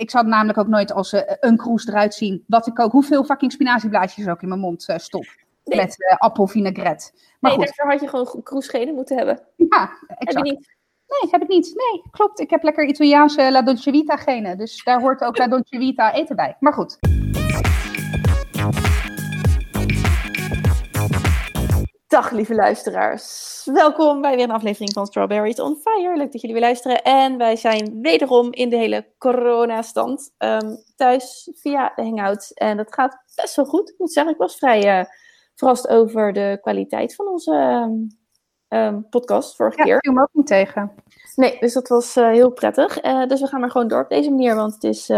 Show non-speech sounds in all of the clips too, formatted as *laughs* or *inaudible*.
ik het namelijk ook nooit als uh, een kroes eruit zien. Wat ik ook, hoeveel fucking spinazieblaadjes ook in mijn mond uh, stop. Nee. Met uh, appelvinaigrette. Maar nee, goed. daarvoor had je gewoon kroesgenen moeten hebben. Ja, exact. Heb je niet? Nee, heb ik niet. Nee, klopt. Ik heb lekker Italiaanse La Dolce Vita genen. Dus daar hoort ook *laughs* La Dolce Vita eten bij. Maar goed. Dag lieve luisteraars. Welkom bij weer een aflevering van Strawberries on Fire. Leuk dat jullie weer luisteren. En wij zijn wederom in de hele coronastand um, thuis via de Hangout. En dat gaat best wel goed. Ik moet zeggen, ik was vrij uh, verrast over de kwaliteit van onze um, podcast vorige ja, keer. Ik viel me ook niet tegen. Nee, dus dat was uh, heel prettig. Uh, dus we gaan maar gewoon door op deze manier, want het is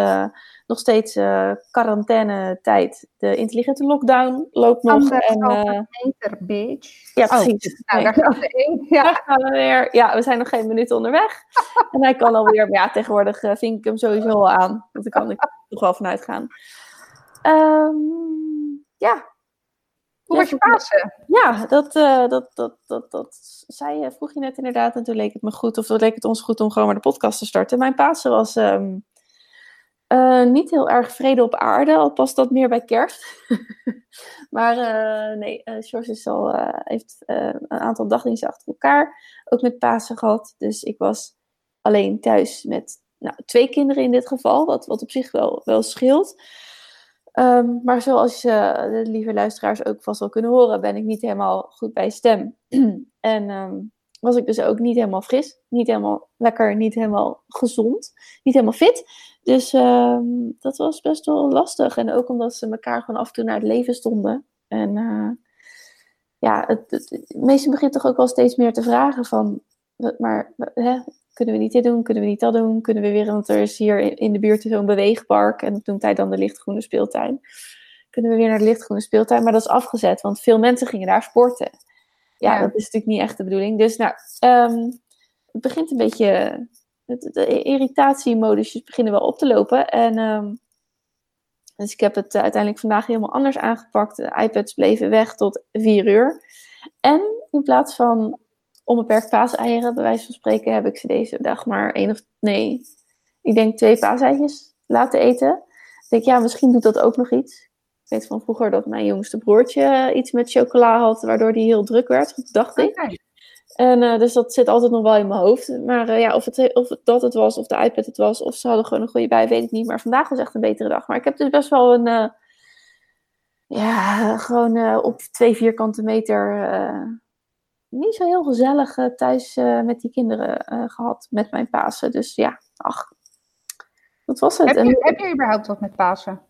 nog steeds uh, quarantaine-tijd. De intelligente lockdown loopt nog. Anderhalve en, uh, meter, bitch. Ja, precies. Oh, nou, daar gaan we in. Ja. Weer. Ja, we zijn nog geen minuut onderweg. *laughs* en hij kan alweer, maar ja, tegenwoordig uh, vink ik hem sowieso al aan. Want daar kan ik toch wel vanuit gaan. Um, ja. Hoe was je Pasen? Ja, dat, uh, dat, dat, dat, dat zei, vroeg je net inderdaad. En toen leek het me goed, of leek het ons goed om gewoon maar de podcast te starten. Mijn Pasen was... Um, uh, niet heel erg vrede op aarde, al past dat meer bij kerst. *laughs* maar uh, nee, uh, George is al, heeft een aantal dagdiensten achter elkaar, ook met Pasen gehad. Dus ik was alleen thuis met nou, twee kinderen in dit geval, wat, wat op zich wel, wel scheelt. Um, maar zoals de lieve luisteraars ook vast wel kunnen horen, ben ik niet helemaal goed bij stem. *clears throat* en um, was ik dus ook niet helemaal fris, niet helemaal lekker, niet helemaal gezond, niet helemaal fit. Dus uh, dat was best wel lastig. En ook omdat ze elkaar gewoon af en toe naar het leven stonden. En uh, ja, het, meeste begint toch ook wel steeds meer te vragen van, maar hè, kunnen we niet dit doen, kunnen we niet dat doen, kunnen we weer, want er is hier in, de buurt zo'n beweegpark en dat noemt hij dan de lichtgroene speeltuin. Kunnen we weer naar de lichtgroene speeltuin, maar dat is afgezet, want veel mensen gingen daar sporten. Ja, dat is natuurlijk niet echt de bedoeling. Dus nou, um, het begint een beetje de irritatiemodusjes beginnen wel op te lopen. En um, dus ik heb het uh, uiteindelijk vandaag helemaal anders aangepakt. De iPads bleven weg tot vier uur. En in plaats van onbeperkt paaseieren, bij wijze van spreken, heb ik ze deze dag maar één of nee, ik denk twee paaseitjes laten eten. Ik denk, ja, misschien doet dat ook nog iets. Ik weet van vroeger dat mijn jongste broertje iets met chocola had, waardoor hij heel druk werd, dacht ik. Okay. En uh, dus dat zit altijd nog wel in mijn hoofd. Maar uh, ja, of, het, of dat het was, of de iPad het was, of ze hadden gewoon een goede bij, weet ik niet. Maar vandaag was echt een betere dag. Maar ik heb dus best wel een, uh, ja, gewoon op twee vierkante meter, niet zo heel gezellig thuis met die kinderen gehad, met mijn Pasen. Dus ja, ach, dat was het. Heb je, heb je überhaupt wat met Pasen?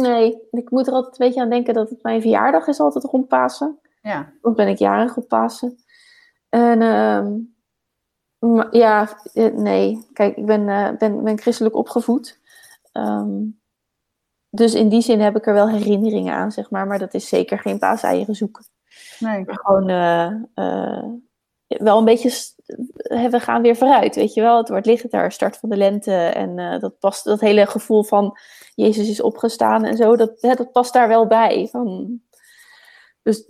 Nee, ik moet er altijd een beetje aan denken dat het mijn verjaardag is altijd rond Pasen. Ja. Dan ben ik jarig op Pasen. En um, ja, nee. Kijk, ik ben, uh, ben, ben christelijk opgevoed. Um, dus in die zin heb ik er wel herinneringen aan, zeg maar. Maar dat is zeker geen paaseieren zoeken. Nee. Maar gewoon uh, wel een beetje... We gaan weer vooruit, weet je wel. Het wordt licht daar, start van de lente. En dat past, dat hele gevoel van... Jezus is opgestaan en zo. Dat, hè, dat past daar wel bij. Van, dus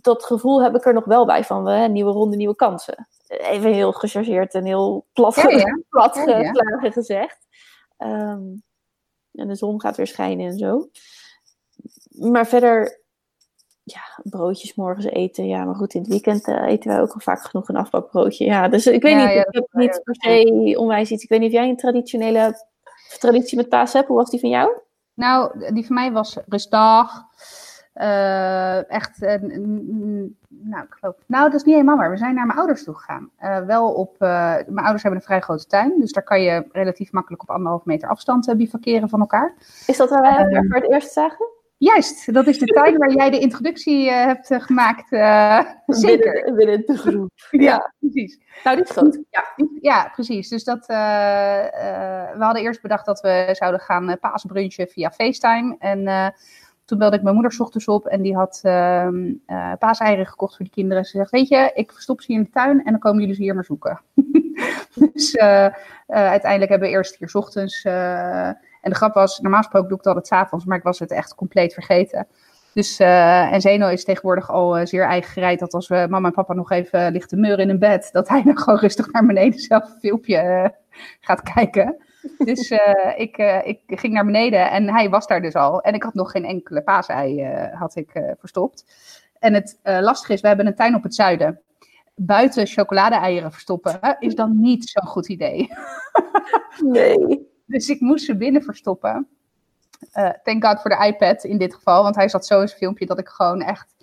dat gevoel heb ik er nog wel bij van hè, nieuwe ronde, nieuwe kansen. Even heel gechargeerd en heel plat, ja, ja. *laughs* plat ja, ja. gezegd. Um, en de zon gaat weer schijnen en zo. Maar verder, ja, broodjes morgens eten. Ja, maar goed, in het weekend uh, eten wij ook al vaak genoeg een afbakbroodje. Ja, dus ik weet niet, ik heb niet per se onwijs iets. Ik weet niet of jij een traditionele traditie met paas hebt. Hoe was die van jou? Nou, die van mij was rustdag. Uh, echt, uh, nou, ik geloof, nou, dat is niet helemaal waar. We zijn naar mijn ouders toe gegaan. Uh, wel op, mijn ouders hebben een vrij grote tuin, dus daar kan je relatief makkelijk op anderhalf meter afstand bivakeren van elkaar. Is dat waar wij elkaar voor het eerst zagen? Juist, dat is de tuin waar jij de introductie hebt gemaakt. zeker. Binnen, binnen de groep. ja, ja, precies. Nou, dit is groot. Ja, ja precies. Dus dat, we hadden eerst bedacht dat we zouden gaan paasbrunchen via FaceTime. En toen belde ik mijn moeder s ochtends op en die had uh, paaseieren gekocht voor die kinderen. Ze zegt, weet je, ik verstop ze hier in de tuin en dan komen jullie ze hier maar zoeken. *laughs* dus uiteindelijk hebben we eerst hier s ochtends... en de grap was, normaal gesproken doe ik het altijd 's avonds, maar ik was het echt compleet vergeten. Dus, en Zeno is tegenwoordig al zeer eigen gereid dat als we mama en papa nog even ligt te meuren in een bed, dat hij dan gewoon rustig naar beneden zelf een filmpje gaat kijken. Dus *laughs* ik, ik ging naar beneden en hij was daar dus al. En ik had nog geen enkele paasei had ik, verstopt. En het lastige is, we hebben een tuin op het zuiden. Buiten chocolade-eieren verstoppen is dan niet zo'n goed idee. *laughs* nee. Dus ik moest ze binnen verstoppen. thank God voor de iPad in dit geval, want hij zat zo in zijn filmpje dat ik gewoon echt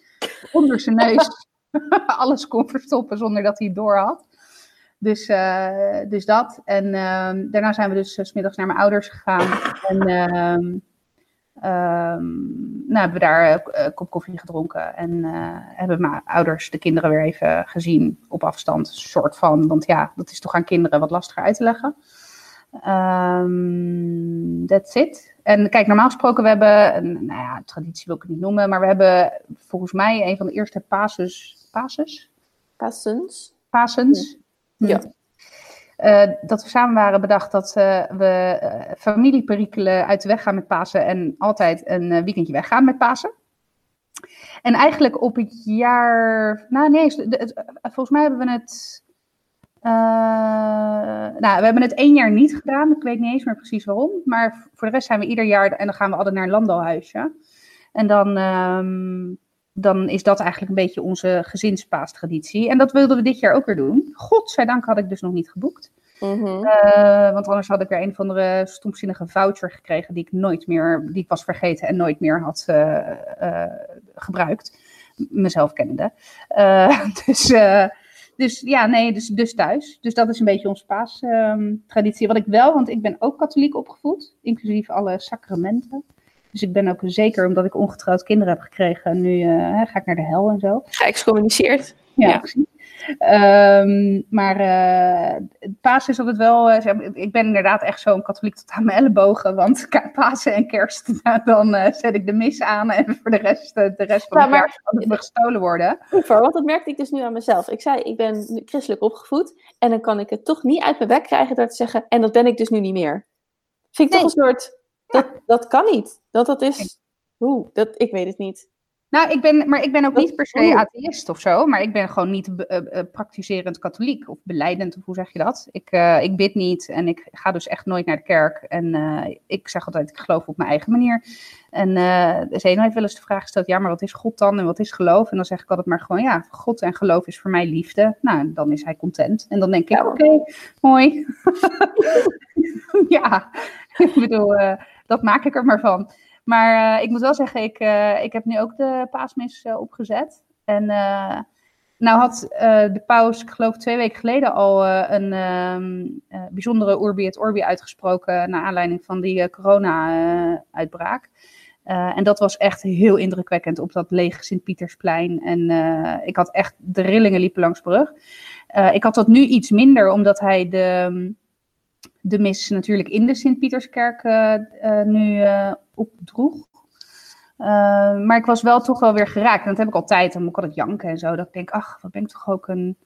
onder zijn neus *laughs* alles kon verstoppen zonder dat hij het door had. Dus, uh, dus dat. En uh, daarna zijn we dus uh, smiddags naar mijn ouders gegaan. En ehm, nou, hebben we daar een kop koffie gedronken. En hebben mijn ouders de kinderen weer even gezien op afstand. Soort van. Want ja, dat is toch aan kinderen wat lastiger uit te leggen. Um, that's it. En kijk, normaal gesproken, we hebben, een, nou ja, traditie wil ik het niet noemen, maar we hebben volgens mij een van de eerste Pasus. Pasus? Pasens. Pasens. Ja. Uh, dat we samen waren bedacht dat uh, we uh, familieperikelen uit de weg gaan met Pasen en altijd een weekendje weggaan met Pasen. En eigenlijk op het jaar. Nou, nee, volgens mij hebben we het. Nou, we hebben het één jaar niet gedaan. Ik weet niet eens meer precies waarom. Maar voor de rest zijn we ieder jaar. En dan gaan we altijd naar een landalhuisje. En dan. Um, dan is dat eigenlijk een beetje onze gezinspaastraditie. En dat wilden we dit jaar ook weer doen. Godzijdank had ik dus nog niet geboekt. Mm -hmm. uh, want anders had ik weer een of andere stomzinnige voucher gekregen die ik nooit meer, die ik was vergeten en nooit meer had uh, uh, gebruikt. Mezelf kennende. *laughs* dus, dus ja, nee, dus, dus thuis. Dus dat is een beetje onze paastraditie. Wat ik wel, want ik ben ook katholiek opgevoed, inclusief alle sacramenten. Dus ik ben ook zeker, omdat ik ongetrouwd kinderen heb gekregen, nu uh, ga ik naar de hel en zo. Geëxcommuniceerd. Ja, ja. precies. Um, maar uh, Pasen is altijd wel. Uh, ik ben inderdaad echt zo'n katholiek tot aan mijn ellebogen. Want *laughs* Pasen en Kerst, *laughs* dan uh, zet ik de mis aan. En voor de rest, de rest van ja, het jaar kan het gestolen worden. Voor, want dat merkte ik dus nu aan mezelf. Ik zei, ik ben christelijk opgevoed. En dan kan ik het toch niet uit mijn bek krijgen door te zeggen. En dat ben ik dus nu niet meer. Vind ik nee. toch een soort dat, dat kan niet. Dat, dat is. Oeh, dat, ik weet het niet. Nou, ik ben, maar ik ben ook niet per se atheïst of zo, maar ik ben gewoon niet uh, uh, praktiserend katholiek of beleidend, of hoe zeg je dat? Ik, uh, ik bid niet en ik ga dus echt nooit naar de kerk. En ik zeg altijd, ik geloof op mijn eigen manier. En Zeno heeft wel eens de vraag gesteld, ja, maar wat is God dan en wat is geloof? En dan zeg ik altijd maar gewoon, ja, God en geloof is voor mij liefde. Nou, dan is hij content. En dan denk ik, oké, okay, mooi. *laughs* ja, *laughs* ik bedoel, dat maak ik er maar van. Maar uh, ik moet wel zeggen, ik, uh, ik heb nu ook de paasmis uh, opgezet. En nou had de paus, ik geloof twee weken geleden al een um, bijzondere Urbi et Orbi uitgesproken naar aanleiding van die corona-uitbraak. en dat was echt heel indrukwekkend op dat lege Sint-Pietersplein. En ik had echt, de rillingen liepen langs brug. ik had dat nu iets minder, omdat hij de... De mis natuurlijk in de Sint-Pieterskerk uh, uh, nu uh, opdroeg. maar ik was wel toch wel weer geraakt. En dat heb ik altijd. Dan moet ik altijd janken en zo. Dat ik denk, ach, wat ben ik toch ook een...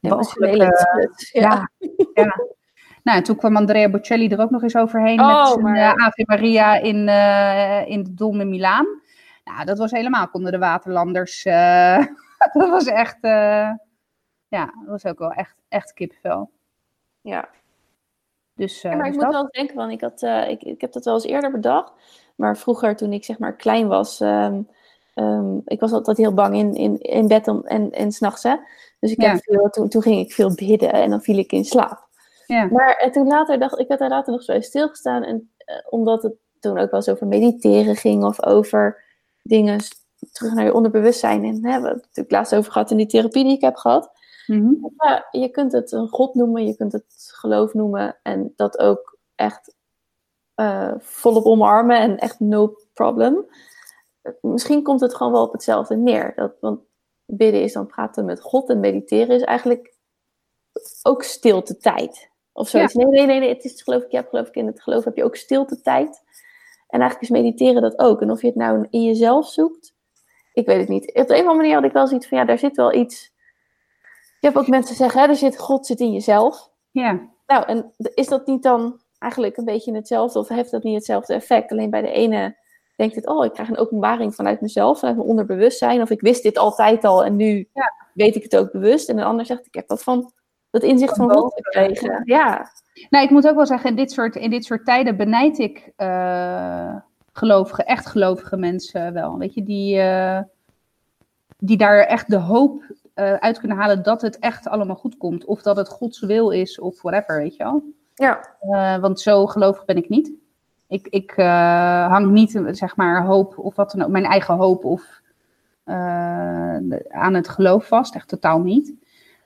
Walgelijke... Ja. ja, ja. Nou, en toen kwam Andrea Bocelli er ook nog eens overheen oh, met zijn maar... Ave Maria in, in de Dom in Milaan. Nou, dat was helemaal, konden de waterlanders... *laughs* dat was echt... ja, dat was ook wel echt, echt kippenvel. Ja, dus, ja, maar dus ik moet wel denken, want ik, had, uh, ik, ik heb dat wel eens eerder bedacht. Maar vroeger, toen ik zeg maar klein was, um, um, ik was altijd heel bang in, in, in bed om, en, en s'nachts. Dus ik ja. heb veel, toen, toen ging ik veel bidden en dan viel ik in slaap. Ja. Maar en toen later dacht ik, had daar later nog zo even stilgestaan. En uh, omdat het toen ook wel eens over mediteren ging of over dingen terug naar je onderbewustzijn. En hè, we hebben het natuurlijk laatst over gehad in die therapie die ik heb gehad. Mm-hmm. Ja, je kunt het een God noemen, je kunt het geloof noemen en dat ook echt uh, volop omarmen en echt no problem. Misschien komt het gewoon wel op hetzelfde neer. Dat, want bidden is dan praten met God en mediteren is eigenlijk ook stilte tijd. Of zoiets. Ja. Nee, nee, nee, nee, het is geloof ik, ja, geloof ik in het geloof heb je ook stilte tijd. En eigenlijk is mediteren dat ook. En of je het nou in jezelf zoekt, ik weet het niet. Op de een of andere manier had ik wel zoiets van, ja, daar zit wel iets je hebt ook mensen zeggen, hè, er zit, God zit in jezelf. Ja. Nou, en is dat niet dan eigenlijk een beetje hetzelfde, of heeft dat niet hetzelfde effect? Alleen bij de ene denkt het, oh, ik krijg een openbaring vanuit mezelf, vanuit mijn onderbewustzijn, of ik wist dit altijd al en nu ja. weet ik het ook bewust. En de ander zegt, ik heb dat van dat inzicht van Van God gekregen. Ja, Nou, ik moet ook wel zeggen, in dit soort, in dit soort tijden benijd ik eh, gelovige, echt gelovige mensen wel. Weet je, die, eh, die daar echt de hoop eh, uit kunnen halen dat het echt allemaal goed komt. Of dat het Gods wil is, of whatever, weet je wel. ja, Eh, want zo gelovig ben ik niet. Ik, ik eh, hang niet, zeg maar, hoop of wat dan ook, mijn eigen hoop of aan het geloof vast. Echt totaal niet.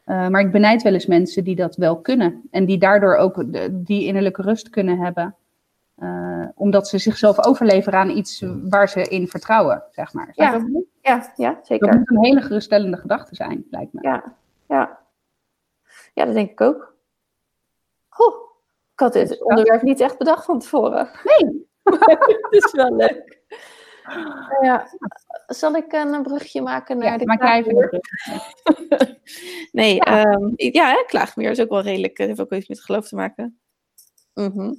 Maar ik benijd wel eens mensen die dat wel kunnen. En die daardoor ook de- die innerlijke rust kunnen hebben. Omdat ze zichzelf overleveren aan iets waar ze in vertrouwen, zeg maar. Je Ja. ja, ja, Dat zeker. moet een hele geruststellende gedachte zijn, lijkt me. Ja, ja. Ja, dat denk ik ook. Goh, ik had dit onderwerp niet echt bedacht van tevoren. Nee. *laughs* Het is wel leuk. *laughs* Ja. Zal ik een brugje maken naar Ja, de klaagmuur? *laughs* Nee, ja, ja hè, klaagmeer is ook wel redelijk. Het heeft ook iets met geloof te maken. Mhm.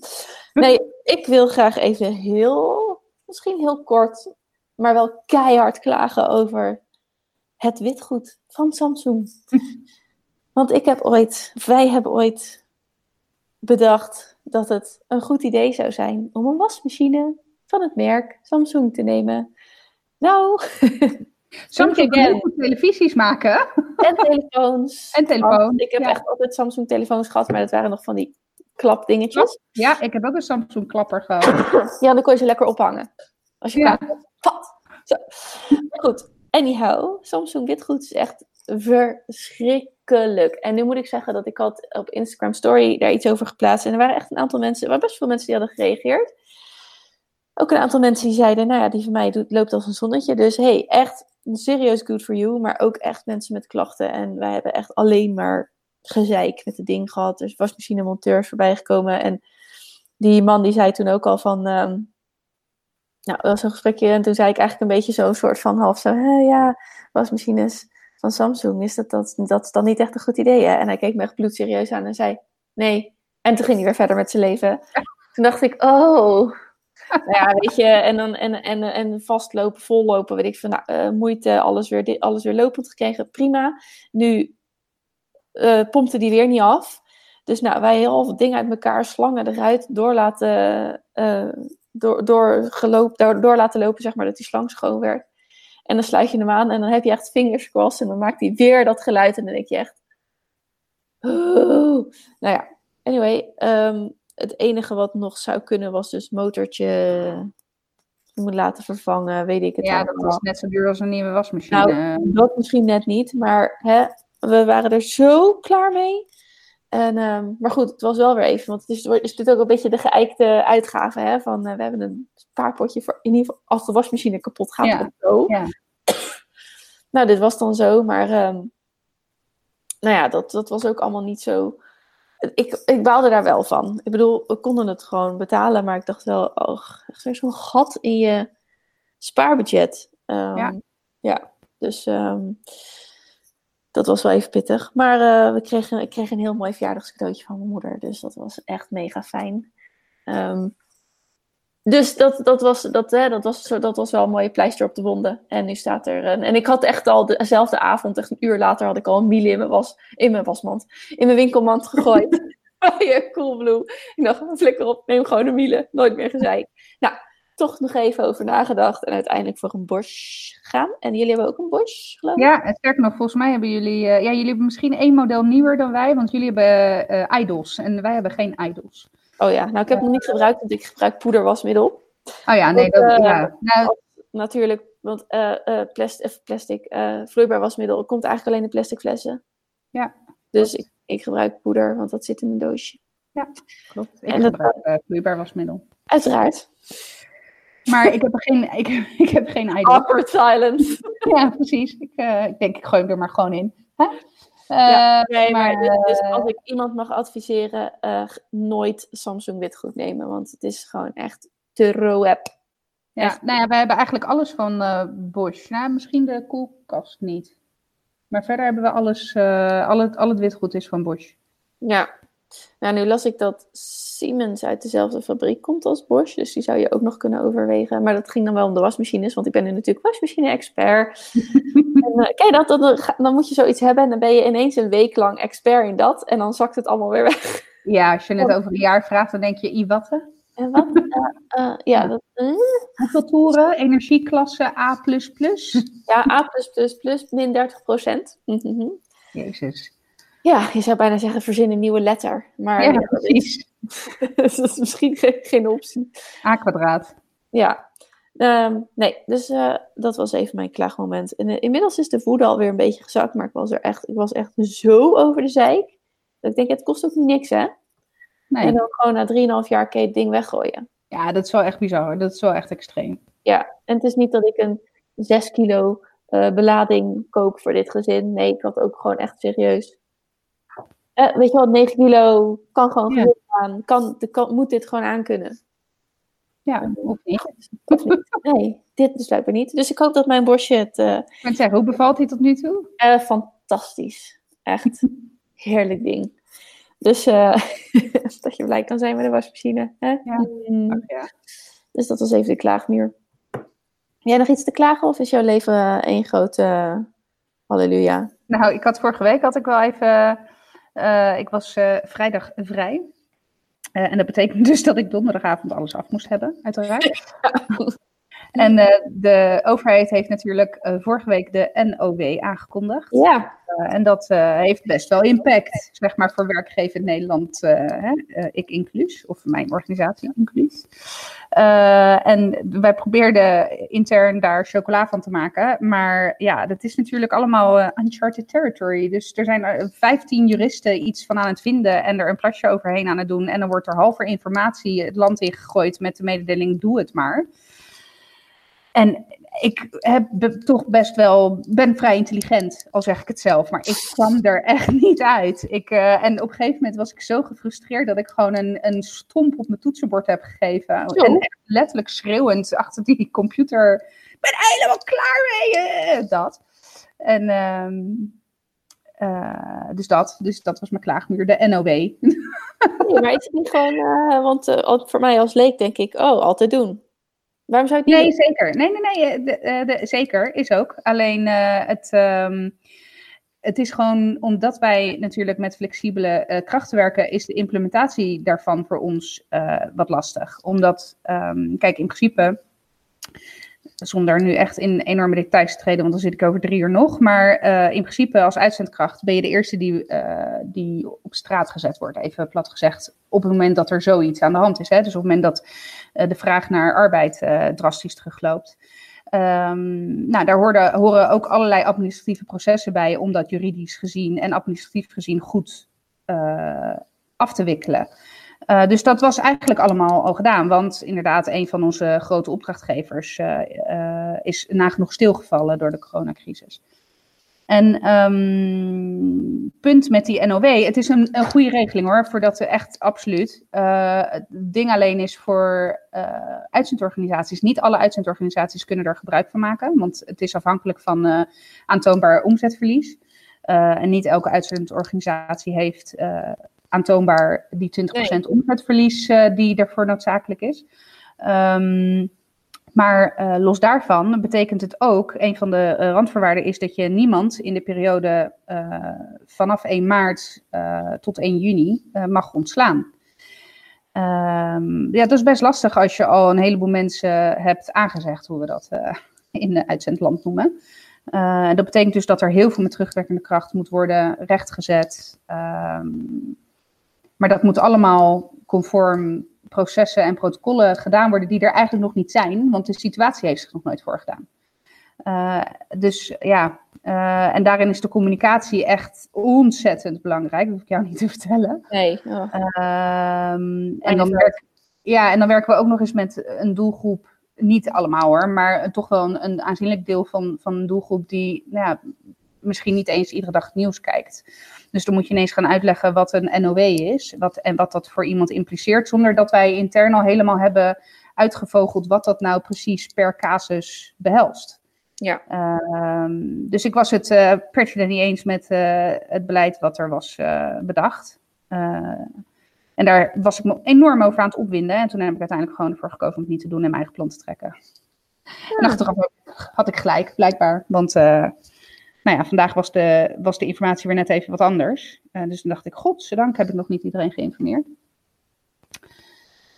Nee, ik wil graag even heel, misschien heel kort, maar wel keihard klagen over het witgoed van Samsung. *laughs* Want ik heb ooit, wij hebben ooit bedacht dat het een goed idee zou zijn om een wasmachine van het merk Samsung te nemen. Nou, *laughs* Samsung kan again. heel goed televisies maken. en telefoons. *laughs* En telefoons, Ik heb ja. echt altijd Samsung telefoons gehad, maar dat waren nog van die klapdingetjes. Ja, ik heb ook een Samsung klapper gehad. Ja, dan kon je ze lekker ophangen. Als je Ja. klaar. Zo. Goed, anyhow, Samsung witgoed is echt verschrikkelijk. En nu moet ik zeggen dat ik had op Instagram Story daar iets over geplaatst. En er waren echt een aantal mensen, er waren best veel mensen die hadden gereageerd. Ook een aantal mensen die zeiden, nou ja, die van mij doet, loopt als een zonnetje. Dus hey, echt serieus good for you. Maar ook echt mensen met klachten. En wij hebben echt alleen maar gezeik met het ding gehad. Er was misschien een monteur voorbij gekomen. En die man die zei toen ook al van... ehm, nou, dat was een gesprekje en toen zei ik eigenlijk een beetje zo'n soort van half zo... "Hè, ja, wasmachines van Samsung, is dat, dat, dat dan niet echt een goed idee, hè? En hij keek me echt bloedserieus aan en zei, nee. En toen ging hij weer verder met zijn leven. Toen dacht ik, oh... Nou ja, weet je, en, dan, en, en, en vastlopen, vollopen, weet ik van, nou, eh, moeite, alles weer, alles weer lopend gekregen, prima. Nu eh, pompte die weer niet af. Dus nou, wij heel veel dingen uit elkaar, slangen eruit, door laten, eh, door, door, geloop, door, door laten lopen, zeg maar, dat die slang schoon werd. En dan sluit je hem aan en dan heb je echt fingers crossed en dan maakt hij weer dat geluid en dan denk je echt... Oh. Nou ja, anyway, ehm, het enige wat nog zou kunnen was dus motortje je moet laten vervangen, weet ik het Ja, allemaal. dat is net zo duur als een nieuwe wasmachine. Nou, dat misschien net niet, maar hè, we waren er zo klaar mee. En, ehm, maar goed, het was wel weer even, want het is, is natuurlijk ook een beetje de geëikte uitgave. Hè, van, eh, we hebben een spaarpotje voor in ieder geval als de wasmachine kapot gaat. Ja, zo. ja. *coughs* Nou, dit was dan zo, maar ehm, nou ja, dat, dat was ook allemaal niet zo. Ik, ik baalde daar wel van. Ik bedoel, we konden het gewoon betalen, maar ik dacht wel, oh, echt weer zo'n gat in je spaarbudget. Ehm, Ja. ja, dus dat was wel even pittig. Maar eh, we kregen, ik kreeg een heel mooi verjaardagscadeautje van mijn moeder, dus dat was echt mega fijn. Ehm, dus dat, dat, was, dat, hè, dat, was, dat was wel een mooie pleister op de wonden. En nu staat er. een- en ik had echt al dezelfde avond, echt een uur later, had ik al een miele in mijn, was, in mijn wasmand. In mijn winkelmand gegooid. *laughs* *laughs* Bij Coolblue. Ik dacht, flikker op, neem gewoon een miele. Nooit meer gezeik. Nou, toch nog even over nagedacht. En uiteindelijk voor een Bosch gegaan. En jullie hebben ook een Bosch, geloof ik? Ja, en sterker nog, volgens mij hebben jullie, eh, ja, jullie hebben misschien één model nieuwer dan wij, want jullie hebben eh idols en wij hebben geen idols. Oh ja, nou ik heb hem niet gebruikt, want ik gebruik poederwasmiddel. Oh ja, nee, Dat, dat, eh, ja. Nou, Natuurlijk, want plas- plastic, vloeibaar wasmiddel komt eigenlijk alleen in plastic flessen. Ja, Dus ik, ik gebruik poeder, want dat zit in een doosje. klopt. Ik en dat- gebruik eh, vloeibaar wasmiddel. Uiteraard. Maar ik heb geen, ik, *laughs* ik heb geen idol. Awkward silence. *laughs* Ja, precies. Ik, eh, ik denk, ik gooi hem er maar gewoon in. Ja, Eh, nee, maar, maar, dus als ik iemand mag adviseren, nooit Samsung witgoed nemen, want het is gewoon echt te roep. ja, echt. nou ja, wij hebben eigenlijk alles van Bosch. Nou, misschien de koelkast niet. Maar verder hebben we alles, al, het, al het witgoed is van Bosch. Ja, Nou, nu las ik dat Siemens uit dezelfde fabriek komt als Bosch. Dus die zou je ook nog kunnen overwegen. Maar dat ging dan wel om de wasmachines, want ik ben nu natuurlijk wasmachine-expert. *laughs* en, uh, kijk, dat, dan, dan moet je zoiets hebben en dan ben je ineens een week lang expert in dat. En dan zakt het allemaal weer weg. Ja, als je het over een jaar vraagt, dan denk je, i wat? En wat? Uh, uh, ja, dat, Hoeveel toeren? Energieklasse A++? Ja, A++, min 30 procent. Jezus. Ja, je zou bijna zeggen, verzin een nieuwe letter. Maar ja, *laughs* precies. dus dat is misschien geen, geen optie. A kwadraat. Ja. Um, nee, dus uh, dat was even mijn klaagmoment. En uh, inmiddels is de woede alweer een beetje gezakt, maar ik was er echt, ik was echt zo over de zeik. Dat ik denk, het kost ook niks, hè? Nee. En dan gewoon na 3,5 jaar kan je het ding weggooien. Ja, dat is wel echt bizar. Dat is wel echt extreem. Ja, en het is niet dat ik een 6 kilo uh, belading koop voor dit gezin. Nee, ik had ook gewoon echt serieus. Uh, weet je wel, 9 kilo kan gewoon Ja. Kan, de, kan, moet dit gewoon aankunnen. Ja, of niet. *laughs* Of niet? Nee, dit dus blijkbaar niet. Dus ik hoop dat mijn borstje het eh, Ik moet zeggen, hoe bevalt hij tot nu toe? eh, fantastisch. Echt *laughs* heerlijk ding. Dus eh, *laughs* dat je blij kan zijn met de wasmachine. Hè? Ja. Mm. Ja. Dus dat was even de klaagmuur. Jij nog iets te klagen of is jouw leven één grote eh, halleluja? Nou, ik had vorige week had ik wel even. Eh, ik was eh, vrijdag vrij. Eh, en dat betekent *laughs* dus dat ik donderdagavond alles af moest hebben, uiteraard. En eh, de overheid heeft natuurlijk eh, vorige week de NOW aangekondigd. Ja, Eh, en dat heeft best wel impact, zeg maar, voor werkgevers in Nederland, hè? ik inclus, of mijn organisatie inclus. En wij probeerden intern daar chocola van te maken, maar ja, dat is natuurlijk allemaal uncharted territory. Dus er zijn er 15 juristen iets van aan het vinden en er een plasje overheen aan het doen. En dan wordt er halver informatie het land ingegooid met de mededeling, doe het maar. En ik heb toch best wel, ben vrij intelligent, al zeg ik het zelf, maar ik kwam er echt *laughs* niet uit. Ik, eh, en op een gegeven moment was ik zo gefrustreerd dat ik gewoon een, een stomp op mijn toetsenbord heb gegeven. En echt letterlijk schreeuwend achter die computer, ik ben helemaal klaar mee, eh, dat. En ehm, eh, dus dat, dus dat was mijn klaagmuur, de NOW. nee, maar is het niet gewoon, want voor mij als leek denk ik, oh, altijd doen. Waarom zou je het niet Nee, zeker. Nee, nee, nee. eh, De, eh, de, zeker, is ook. Alleen eh, het, ehm, het is gewoon omdat wij natuurlijk met flexibele krachten werken, is de implementatie daarvan voor ons wat lastig. Omdat, ehm, kijk, in principe, zonder nu echt in enorme details te treden, want dan zit ik over drie uur nog. Maar eh, in principe, als uitzendkracht ben je de eerste die, eh, die op straat gezet wordt. Even plat gezegd, op het moment dat er zoiets aan de hand is. Hè? Dus op het moment dat eh, de vraag naar arbeid drastisch terugloopt. Ehm, nou, daar horen, ook allerlei administratieve processen bij om dat juridisch gezien en administratief gezien goed af te wikkelen. Uh, dus dat was eigenlijk allemaal al gedaan, want inderdaad, een van onze grote opdrachtgevers uh, uh, is nagenoeg stilgevallen door de coronacrisis. En um, punt met die NOW, het is een, een goede regeling hoor, voordat we echt absoluut. Het ding alleen is voor uitzendorganisaties. Niet alle uitzendorganisaties kunnen er gebruik van maken, want het is afhankelijk van aantoonbaar omzetverlies. En niet elke uitzendorganisatie heeft aantoonbaar die 20% nee. omzetverlies uh, die ervoor noodzakelijk is. Um, maar uh, los daarvan betekent het ook, een van de uh, randvoorwaarden is dat je niemand in de periode vanaf 1 maart tot 1 juni mag ontslaan. Um, ja, dat is best lastig als je al een heleboel mensen hebt aangezegd, hoe we dat in de uitzendland noemen. Uh, dat betekent dus dat er heel veel met terugwerkende kracht moet worden rechtgezet. Um, maar dat moet allemaal conform processen en protocollen gedaan worden die er eigenlijk nog niet zijn, want de situatie heeft zich nog nooit voorgedaan. Uh, dus ja, uh, en daarin is de communicatie echt ontzettend belangrijk. Dat hoef ik jou niet te vertellen. Nee. Oh. Um, en, dan werk, ja, en dan werken we ook nog eens met een doelgroep niet allemaal hoor, maar toch wel een, een aanzienlijk deel van, van een doelgroep die nou ja, misschien niet eens iedere dag het nieuws kijkt. Dus dan moet je ineens gaan uitleggen wat een NOW is wat, en wat dat voor iemand impliceert, zonder dat wij intern al helemaal hebben uitgevogeld wat dat nou precies per casus behelst. Ja. Um, dus ik was het uh, pretty niet eens met uh, het beleid wat er was uh, bedacht. en daar was ik me enorm over aan het opwinden. En toen heb ik uiteindelijk gewoon ervoor gekozen om het niet te doen en mijn eigen plan te trekken. En achteraf had ik gelijk, blijkbaar. Want nou ja, vandaag was de, was de informatie weer net even wat anders. dus toen dacht ik, godzijdank heb ik nog niet iedereen geïnformeerd.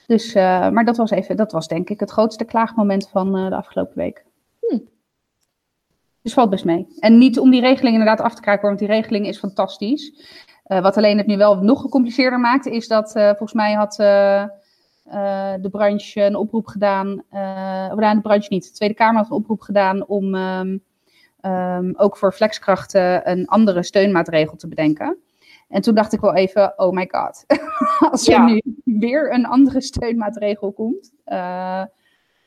Dus, uh, maar dat was, even, dat was denk ik het grootste klaagmoment van uh, de afgelopen week. Hm. Dus valt best mee. En niet om die regeling inderdaad af te krijgen, want die regeling is fantastisch. Wat alleen het nu wel nog gecompliceerder maakt, is dat volgens mij had de branche een oproep gedaan. of nou, de branche niet. De Tweede Kamer had een oproep gedaan om um, um, ook voor flexkrachten een andere steunmaatregel te bedenken. En toen dacht ik wel even, oh my god, *laughs* als er nu weer een andere steunmaatregel komt, uh,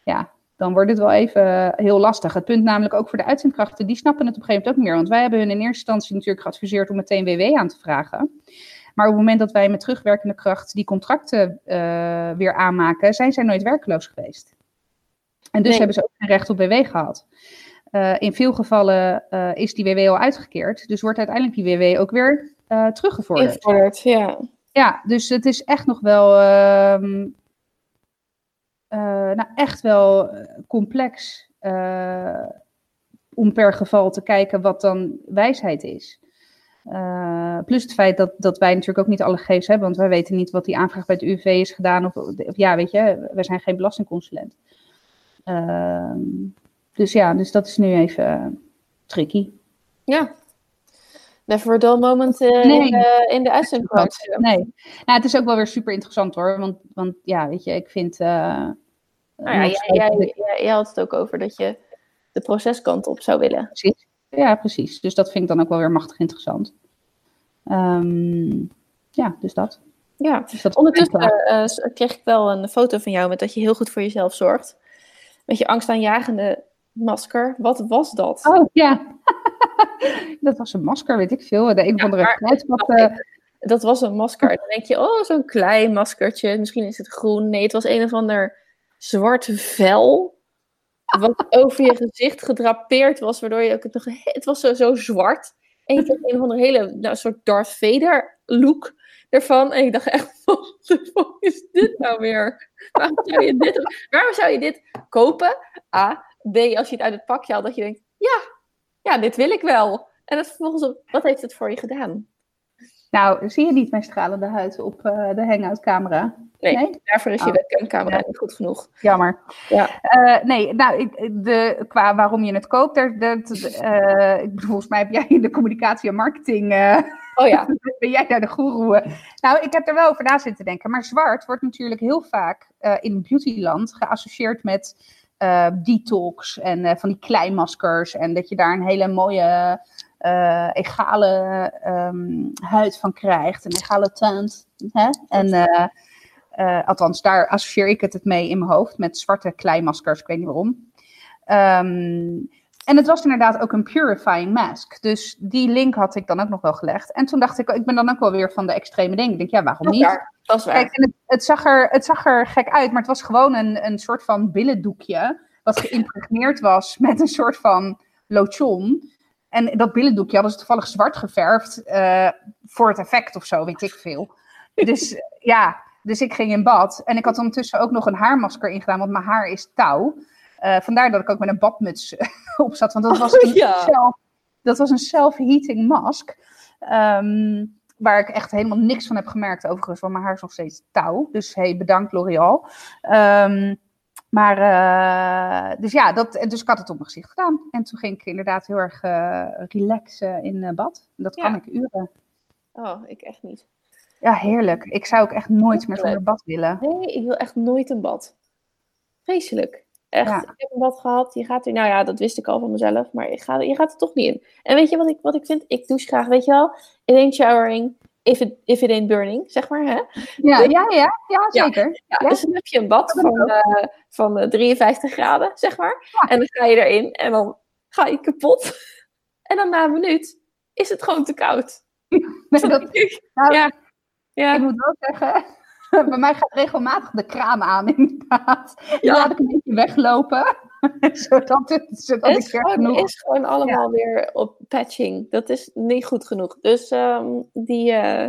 ja, dan wordt het wel even heel lastig. Het punt namelijk ook voor de uitzendkrachten, die snappen het op een gegeven moment ook niet meer. Want wij hebben hun in eerste instantie natuurlijk geadviseerd om meteen WW aan te vragen. Maar op het moment dat wij met terugwerkende kracht die contracten uh, weer aanmaken, zijn zij nooit werkloos geweest. En dus hebben ze ook geen recht op WW gehad. Uh, in veel gevallen is die WW al uitgekeerd. Dus wordt uiteindelijk die WW ook weer uh, teruggevorderd. ja. Ja, dus het is echt nog wel, uh, nou echt wel eh, complex om per geval te kijken wat dan wijsheid is. plus het feit dat, dat wij natuurlijk ook niet alle gegevens hebben, want wij weten niet wat die aanvraag bij het UV is gedaan. Of, of ja, weet je, wij zijn geen belastingconsulent. Ehm, dus ja, dus dat is nu even tricky. Ja, never a dull moment uh, nee. in, de, in de uitzending. Nee, nou, het is ook wel weer super interessant hoor. Want, want ja, weet je, ik vind. Uh, nou ja, jij, jij, jij, had het ook over dat je de proceskant op zou willen. Precies. Ja, precies. Dus dat vind ik dan ook wel weer machtig interessant. Um, ja, dus dat. Ja, dus dat ondertussen uh, kreeg ik wel een foto van jou met dat je heel goed voor jezelf zorgt. Met je angstaanjagende masker. Wat was dat? Oh ja, *laughs* dat was een masker, weet ik veel. De een of andere ja, Dat was een masker. Dan denk je, oh, zo'n klein maskertje. Misschien is het groen. Nee, het was een of ander zwart vel. Wat *laughs* over je gezicht gedrapeerd was, waardoor je ook nog. Het was zo, zo zwart. En je kreeg een of andere hele nou, soort Darth Vader look ervan. En ik dacht echt, *laughs* wat de fuck is dit nou weer? Waarom zou je dit, waarom zou je dit kopen? A. B. Als je het uit het pakje haalt, dat je denkt, ja, ja, dit wil ik wel. En vervolgens, op, wat heeft het voor je gedaan? Nou, zie je niet mijn stralende huid op uh, de hangout-camera? Nee, nee, daarvoor is je oh. webcamcamera niet goed genoeg. Jammer. Ja. Uh, nee, nou, de, qua waarom je het koopt, daar, uh, volgens mij heb jij in de communicatie en marketing... oh ja. *laughs* ben jij daar de goeroe? Nou, ik heb er wel over na zitten denken. Maar zwart wordt natuurlijk heel vaak in beautyland geassocieerd met uh, detox en uh, van die kleinmaskers. En dat je daar een hele mooie, uh, egale um, huid van krijgt. Een egale tint. Hè? En althans, daar associeer ik het, het mee in mijn hoofd. Met zwarte kleinmaskers, ik weet niet waarom. Um, en het was inderdaad ook een purifying mask. Dus die link had ik dan ook nog wel gelegd. En toen dacht ik, ik ben dan ook wel weer van de extreme dingen. Ik denk, ja, waarom niet? Dat is waar. Kijk, het, het, zag er, het zag er gek uit, maar het was gewoon een, een soort van billendoekje. Wat geïmpregneerd was met een soort van lotion. En dat billendoekje hadden ze toevallig zwart geverfd. Uh, voor het effect of zo, weet ik veel. Dus ja, dus ik ging in bad. En ik had ondertussen ook nog een haarmasker ingedaan, want mijn haar is touw. Uh, vandaar dat ik ook met een badmuts *laughs* op zat. Want dat was, oh, een, self, dat was een self-heating mask. Um, waar ik echt helemaal niks van heb gemerkt overigens. Want mijn haar is nog steeds touw. Dus hey, bedankt L'Oreal. Um, maar, uh, dus ja, dat, dus ik had het op mijn gezicht gedaan. En toen ging ik inderdaad heel erg uh, relaxen in uh, bad. Dat kan ik uren. Oh, ik echt niet. Ja, heerlijk. Ik zou ook echt nooit meer zonder bad willen. Nee, ik wil echt nooit een bad. Vreselijk. Echt, ik heb een bad gehad. Je gaat er, nou ja, dat wist ik al van mezelf, maar je gaat, je gaat er toch niet in. En weet je wat ik, wat ik vind? Ik douche graag, weet je wel, it ain't showering, if it, if it ain't burning, zeg maar. Hè? Ja, dus, ja, ja, ja, zeker. Ja, Dus dan heb je een bad van, uh, van 53 graden, zeg maar. En dan ga je erin en dan ga je kapot. *laughs* En dan na een minuut is het gewoon te koud. *laughs* Nee, dat, nou, ja. ja. Ik moet wel zeggen, *laughs* Bij mij gaat regelmatig de kraan aan, inderdaad. Ja. laat ik een beetje weglopen. *laughs* zodat het, het is, gewoon, is gewoon allemaal weer op patching. Dat is niet goed genoeg. Dus um, die, uh,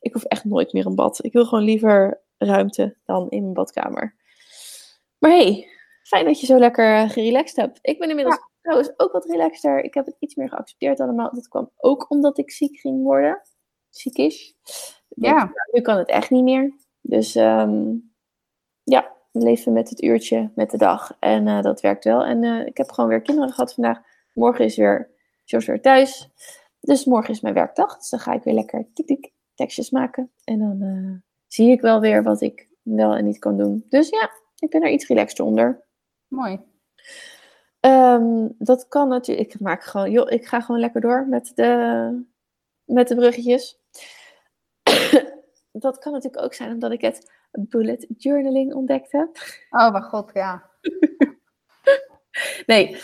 Ik hoef echt nooit meer een bad. Ik wil gewoon liever ruimte dan in mijn badkamer. Maar hey, fijn dat je zo lekker uh, gerelaxed hebt. Ik ben inmiddels trouwens ook wat relaxter. Ik heb het iets meer geaccepteerd allemaal. Dat kwam ook omdat ik ziek ging worden. Ziek is. Ja. nu kan het echt niet meer. Dus um, ja, leven met het uurtje, met de dag. En uh, dat werkt wel. En uh, ik heb gewoon weer kinderen gehad vandaag. Morgen is weer Jos weer thuis. Dus morgen is mijn werkdag. Dus dan ga ik weer lekker tik tik tekstjes maken. En dan uh, zie ik wel weer wat ik wel en niet kan doen. Dus ja, ik ben er iets relaxter onder. Mooi. Um, dat kan natuurlijk. Ik maak gewoon, joh, ik ga gewoon lekker door met de, met de bruggetjes. Dat kan natuurlijk ook zijn omdat ik het bullet journaling ontdekte. Oh, mijn god, ja. *laughs* nee,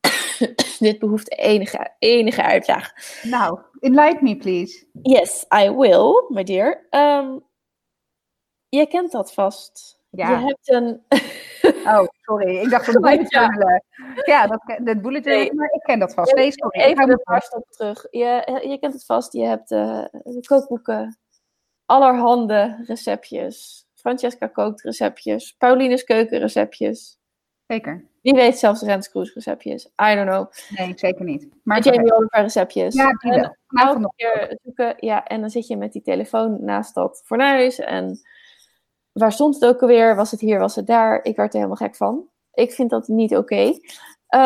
*coughs* dit behoeft enige, enige uitleg. Nou, enlighten me, please. Yes, I will, my dear. Um, jij kent dat vast. Ja. Je hebt een... *laughs* oh, sorry. Ik dacht van *laughs* bullet journalen. Ja, dat, dat bullet journal, nee. maar ik ken dat vast. Nee, sorry. Even een paar stappen terug. Je, je kent het vast. Je hebt uh, kookboeken, allerhande receptjes. Francesca kookt receptjes. Pauline's keukenreceptjes. Zeker. Wie weet zelfs Rens Kroes receptjes. I don't know. Nee, zeker niet. Maar Jamie Oliver receptjes. Ja, die wel. Elke keer zoeken. Ja, en dan zit je met die telefoon naast dat fornuis. En waar stond het ook alweer? Was het hier, was het daar? Ik werd er helemaal gek van. Ik vind dat niet oké. Okay.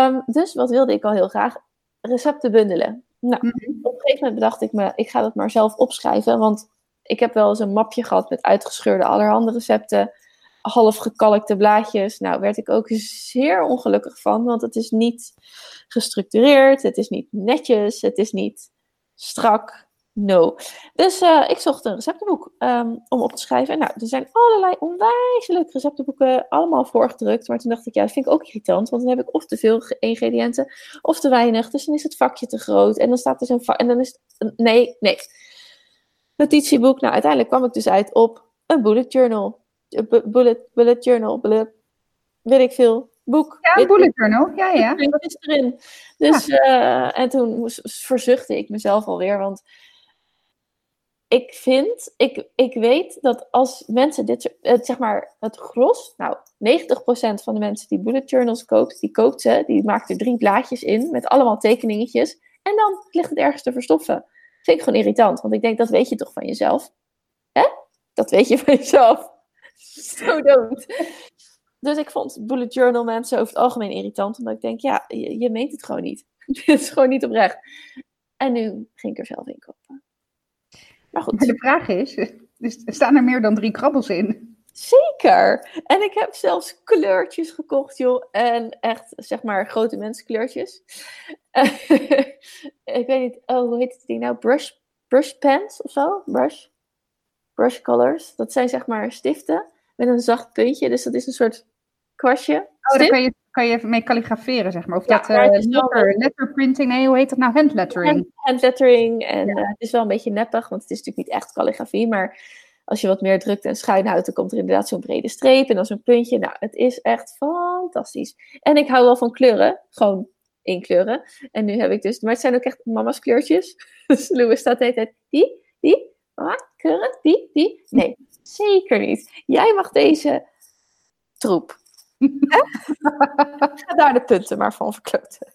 Um, dus wat wilde ik al heel graag? Recepten bundelen. Nou, mm -hmm. op een gegeven moment bedacht ik me, ik ga dat maar zelf opschrijven. Want ik heb wel eens een mapje gehad met uitgescheurde allerhande recepten. Half gekalkte blaadjes. Nou, werd ik ook zeer ongelukkig van. Want het is niet gestructureerd. Het is niet netjes. Het is niet strak. No. Dus uh, ik zocht een receptenboek um, om op te schrijven. En nou, er zijn allerlei onwijs leuke receptenboeken allemaal voorgedrukt. Maar toen dacht ik, ja, dat vind ik ook irritant. Want dan heb ik of te veel ingrediënten of te weinig. Dus dan is het vakje te groot. En dan staat er zo'n. En dan is. Nee, nee. Notitieboek. Nou, uiteindelijk kwam ik dus uit op een bullet journal. Bullet, bullet journal. Bullet, weet ik veel. Boek. Ja, een bullet journal. Ja, ja. Wat is erin? Dus, ja. uh, en toen moest, verzuchtte ik mezelf alweer. Want ik vind, ik, ik weet dat als mensen dit, zeg maar, het gros, nou, 90% van de mensen die bullet journals koopt, die koopt ze, die maakt er drie blaadjes in met allemaal tekeningetjes. En dan ligt het ergens te verstoffen. Vind ik gewoon irritant, want ik denk, dat weet je toch van jezelf? Hè? Dat weet je van jezelf. *laughs* Zo dood. Dus ik vond bullet journal mensen over het algemeen irritant, omdat ik denk, ja, je, meent het gewoon niet. *laughs* het is gewoon niet oprecht. En nu ging ik er zelf in kopen. Maar goed. De vraag is, *laughs* staan er meer dan drie krabbels in? Zeker. En ik heb zelfs kleurtjes gekocht, joh. En echt, zeg maar, grote menskleurtjes. *laughs* ik weet niet, oh, hoe heet het ding nou? Brush, brush pens of zo? Brush? Brush colors. Dat zijn zeg maar stiften met een zacht puntje. Dus dat is een soort kwastje. Oh, daar kan je, kan je mee kalligraferen, zeg maar. Of ja, dat uh, letter, letterprinting, nee, hoe heet dat nou? Handlettering. Hand, handlettering. En ja. uh, het is wel een beetje neppig, want het is natuurlijk niet echt kalligrafie. Maar als je wat meer drukt en schuin houdt, dan komt er inderdaad zo'n brede streep en dan zo'n puntje. Nou, het is echt fantastisch. En ik hou wel van kleuren. Gewoon inkleuren. En nu heb ik dus, maar het zijn ook echt mama's kleurtjes. *laughs* Dus Louis staat de hele tijd, die, die, mama, kleuren, die, die. Nee, zeker niet. Jij mag deze troep. *laughs* Ga daar de punten maar van verkloten.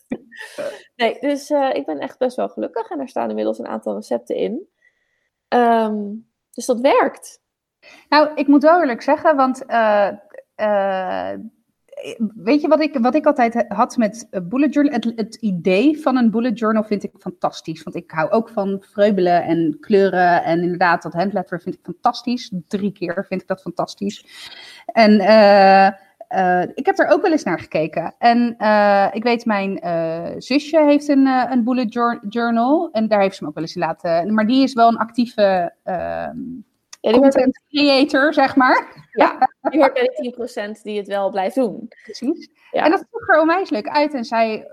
Nee, dus uh, ik ben echt best wel gelukkig. En er staan inmiddels een aantal recepten in. Um, dus dat werkt. Nou, ik moet wel eerlijk zeggen, want uh, uh, weet je wat ik, wat ik altijd had met bullet journal? Het, het, idee van een bullet journal vind ik fantastisch. Want ik hou ook van vreubelen en kleuren. En inderdaad, dat handletter vind ik fantastisch. Drie keer vind ik dat fantastisch. En uh, uh, ik heb er ook wel eens naar gekeken. En uh, ik weet, mijn uh, zusje heeft een, een bullet journal. En daar heeft ze me ook wel eens laten. Maar die is wel een actieve ja, content creator, zeg maar. Ja, *laughs* die hoort bij die 10% die het wel blijft doen. Precies. Ja. En dat ziet er onwijs leuk uit. En zij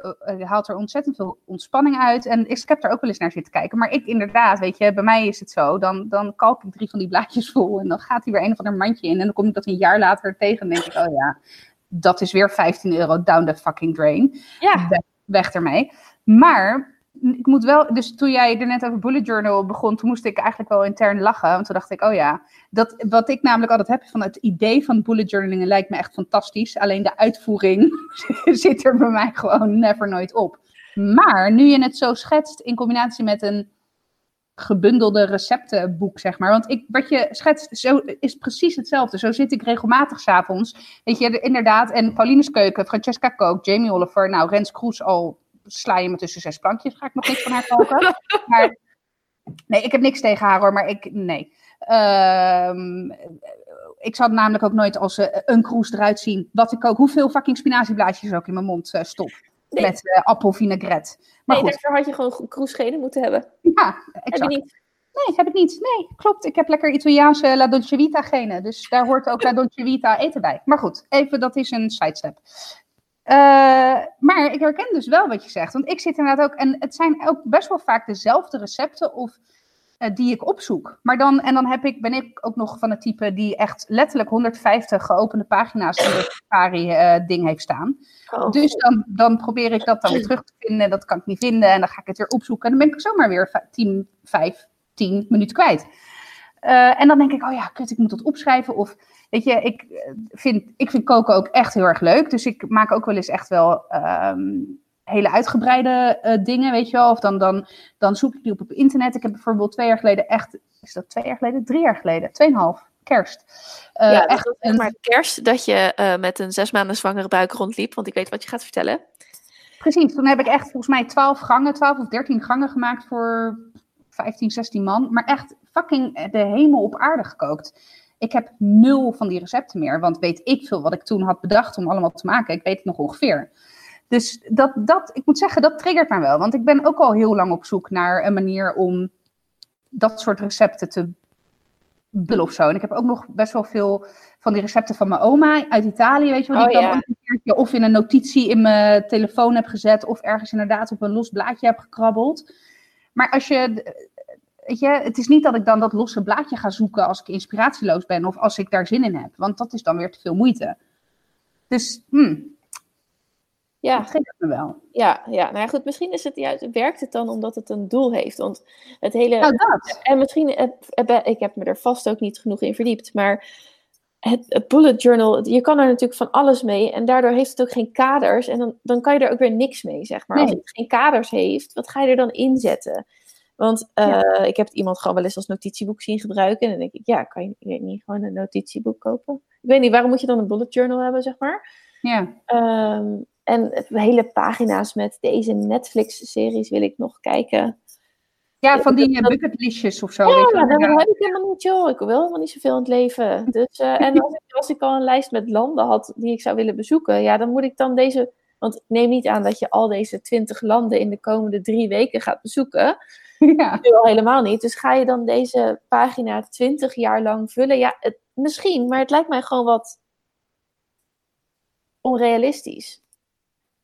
haalt er ontzettend veel ontspanning uit. En ik heb er ook wel eens naar zitten kijken. Maar ik inderdaad, weet je, bij mij is het zo. Dan, dan kalk ik drie van die blaadjes vol. En dan gaat hij weer een of ander mandje in. En dan kom ik dat een jaar later tegen. En denk ik, oh ja, dat is weer 15 euro down the fucking drain. Ja. Weg, weg ermee. Maar ik moet wel, dus toen jij er net over bullet journal begon, toen moest ik eigenlijk wel intern lachen. Want toen dacht ik, oh ja, dat, wat ik namelijk altijd heb van het idee van bullet journaling lijkt me echt fantastisch. Alleen de uitvoering *laughs* zit er bij mij gewoon never nooit op. Maar nu je het zo schetst in combinatie met een gebundelde receptenboek, zeg maar. Want ik, wat je schetst zo, is precies hetzelfde. Zo zit ik regelmatig s'avonds. Weet je, inderdaad. En Pauline's Keuken, Francesca Kook, Jamie Oliver, nou, Rens Kroes al sla je me tussen zes plankjes. Ga ik nog niks van haar koken. *laughs* maar, nee, ik heb niks tegen haar hoor, maar ik, nee. Ehm, ik zal namelijk ook nooit als uh, een kroes eruit zien. Wat ik ook, hoeveel fucking spinazieblaadjes ook in mijn mond uh, stop. Met uh, appelvinaigrette. Maar nee, daarvoor had je gewoon kroesgenen moeten hebben. Ja, exact. Heb je niet? Nee, heb ik niet. Nee, klopt. Ik heb lekker Italiaanse La Dolce Vita genen. Dus daar hoort ook La Dolce Vita eten bij. Maar goed, even, dat is een sidestep. Uh, maar ik herken dus wel wat je zegt. Want ik zit inderdaad ook. En het zijn ook best wel vaak dezelfde recepten of, uh, die ik opzoek. Maar dan, en dan heb ik, ben ik ook nog van het type die echt letterlijk 150 geopende pagina's in het Safari-ding uh, heeft staan. Oh. Dus dan, dan probeer ik dat dan weer terug te vinden. Dat kan ik niet vinden. En dan ga ik het weer opzoeken. En dan ben ik zomaar weer 10, 5, 10 minuten kwijt. Uh, en dan denk ik, oh ja, kut, ik moet dat opschrijven. Of weet je, ik eh, vind, ik vind koken ook echt heel erg leuk. Dus ik maak ook wel eens echt wel um, hele uitgebreide uh, dingen, weet je wel. Of dan, dan, dan zoek ik die op op internet. Ik heb bijvoorbeeld twee jaar geleden echt, is dat twee jaar geleden? Drie jaar geleden, tweeënhalf, kerst. Uh, ja, echt een... maar kerst dat je met een zes maanden zwangere buik rondliep. Want ik weet wat je gaat vertellen. Precies, toen heb ik echt volgens mij twaalf gangen, twaalf of dertien gangen gemaakt voor 15, 16 man. Maar echt fucking de hemel op aarde gekookt. Ik heb nul van die recepten meer, want weet ik veel wat ik toen had bedacht om allemaal te maken. Ik weet het nog ongeveer. Dus dat, dat, ik moet zeggen, dat triggert mij wel. Want ik ben ook al heel lang op zoek naar een manier om dat soort recepten te bullen of zo. En ik heb ook nog best wel veel van die recepten van mijn oma uit Italië, weet je wel. Die oh, ik dan een keertje of in een notitie in mijn telefoon heb gezet, of ergens inderdaad op een los blaadje heb gekrabbeld. Maar als je weet je, het is niet dat ik dan dat losse blaadje ga zoeken als ik inspiratieloos ben of als ik daar zin in heb. Want dat is dan weer te veel moeite. Dus, hmm. Ja. Dat geeft me wel. Ja, ja, nou ja, goed, misschien is het juist, werkt het dan omdat het een doel heeft. Want het hele. Nou, dat. En misschien, ik heb me er vast ook niet genoeg in verdiept, maar het, bullet journal, je kan er natuurlijk van alles mee en daardoor heeft het ook geen kaders en dan, dan kan je er ook weer niks mee, zeg maar. Als het geen kaders heeft, wat ga je er dan inzetten? Want uh, ik heb iemand gewoon wel eens als notitieboek zien gebruiken. En dan denk ik, ja, kan je, niet gewoon een notitieboek kopen? Ik weet niet, waarom moet je dan een bullet journal hebben, zeg maar? Ja. Um, en hele pagina's met deze Netflix-series wil ik nog kijken. Ja, van die uh, bucketlistjes of zo. Ja, weet je, dat heb ik helemaal niet, joh. Ik wil helemaal niet zoveel in het leven. *laughs* Dus, uh, en als ik, als ik al een lijst met landen had die ik zou willen bezoeken, ja, dan moet ik dan deze... Want neem niet aan dat je al deze twintig landen in de komende drie weken gaat bezoeken. *laughs* Ja. Nu al helemaal niet. Dus ga je dan deze pagina 20 jaar lang vullen? Ja, het, misschien, maar het lijkt mij gewoon wat onrealistisch.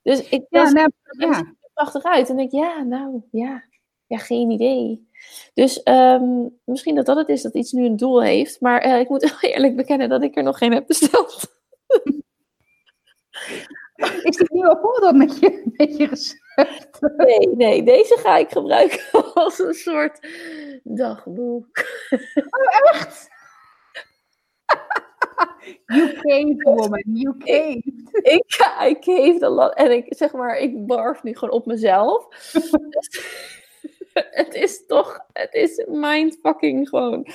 Dus ik ja, nou, ja. prachtig uit. En denk ik, ja, nou, ja, ja, geen idee. Dus um, misschien dat dat het is dat iets nu een doel heeft. Maar uh, ik moet *laughs* eerlijk bekennen dat ik er nog geen heb besteld. *laughs* Is dit nu al voor dan met je, met je? Nee, nee, deze ga ik gebruiken *laughs* als een soort dagboek. Oh, echt? *laughs* You caved, woman. You caved. Ik, ik, ik caved a lot. En ik zeg maar, ik barf nu gewoon op mezelf. *laughs* het is toch, het is mindfucking gewoon.